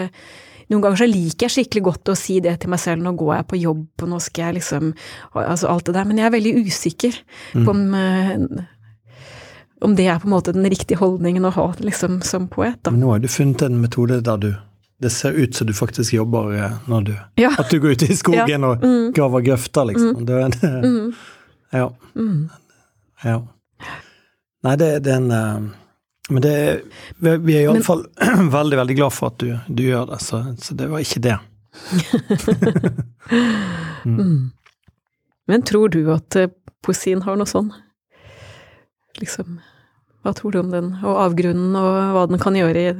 noen ganger så liker jeg skikkelig godt å si det til meg selv, nå går jeg på jobb, og nå skal jeg liksom Altså alt det der, men jeg er veldig usikker på om, om det er på en måte den riktige holdningen å ha liksom som poet, da. Men nå har du funnet en metode der du det ser ut som du faktisk jobber eh, når du Ja. At du går ut i [LAUGHS] skogen Ja. og graver grøfter, liksom. Det, det, Mm. ja. Mm. ja. Nei, det, det er en eh, Men det Vi, er iallfall [CLEARS THROAT] veldig, veldig glad for at du, du gjør det, så, så det var ikke det. [LAUGHS] Mm. Men tror du at eh, poesien har noe sånn? Liksom Hva tror du om den, og avgrunnen, og hva den kan gjøre i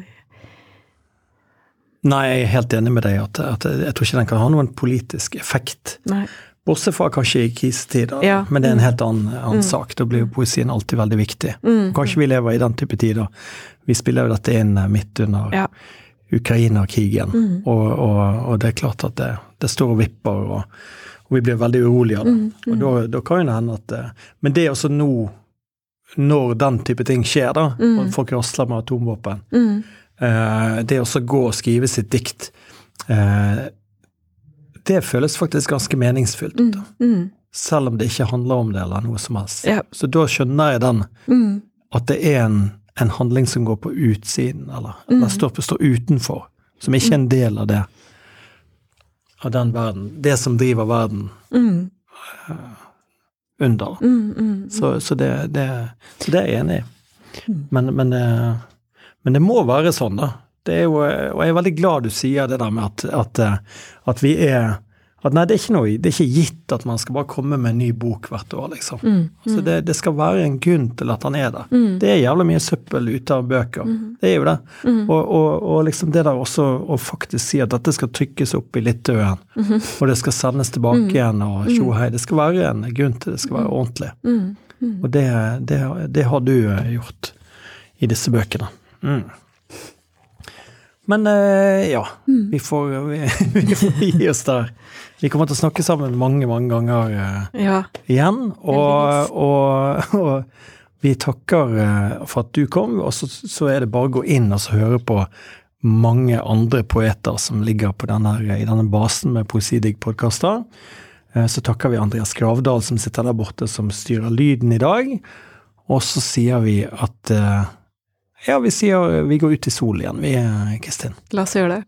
Nei, jeg er helt enig med deg at, at jeg tror ikke den kan ha noen politisk effekt. Nei. Bortsett fra kanskje i krisetider, Ja. men det er en helt annen, annen Mm. sak. Da blir jo poesien alltid veldig viktig. Mm. Kanskje vi lever i den type tider. Vi spiller jo dette inn eh, midt under Ja. Ukraina-krigen, Mm. og, og, og det er klart at det, det står og vipper, og, og vi blir veldig urolige av det. Mm, mm. Og da, da kan det hende at eh, Men det er også nå, når den type ting skjer, da, Mm. og folk rasler med atomvåpen, Mm. Det å gå og skrive sitt dikt eh, det føles faktisk ganske meningsfylt. Mm. Mm. Selv om det ikke handler om det eller noe som helst. Ja. Så da skjønner jeg den, Mm. at det er en, en handling som går på utsiden, eller, eller Mm. står, står utenfor. Som ikke er en del av det. Av den verden. Det som driver verden Mm. under. Mm. Så, så, det, det, så det er jeg enig i. Men, men, det, men det må være sånn, da. Det er jo, og jeg er veldig glad du sier det der med at, at, at vi er at Nei, det er, noe, det er ikke gitt at man skal bare komme med en ny bok hvert år, liksom. Mm. Altså, det, det skal være en grunn til at han er der. Mm. Det er jævlig mye søppel ute av bøker. Det er jo det. Mm. Og, og, og liksom det der også å faktisk si at dette skal trykkes opp i Littøen, Mhm. og det skal sendes tilbake igjen, og tjohei. Det skal være en grunn til det skal være ordentlig. Mm. Mm. Og det, det, det har du eh, gjort i disse bøkene. Mm. Men eh, ja, vi får, [LAUGHS] vi, vi får gi oss der. Vi kommer til å snakke sammen mange, mange ganger eh, Ja. igjen. Og, og, og vi takker eh, for at du kom, og så, så er det bare å gå inn og så høre på mange andre poeter som ligger på denne, i denne basen med Poesidigg-podkaster. Så takker vi Andreas Gravdal som sitter der borte, som styrer lyden i dag. Og så sier vi at Ja, vi sier vi går ut i sol igjen, vi, eh, Kristin. La oss gjøre det.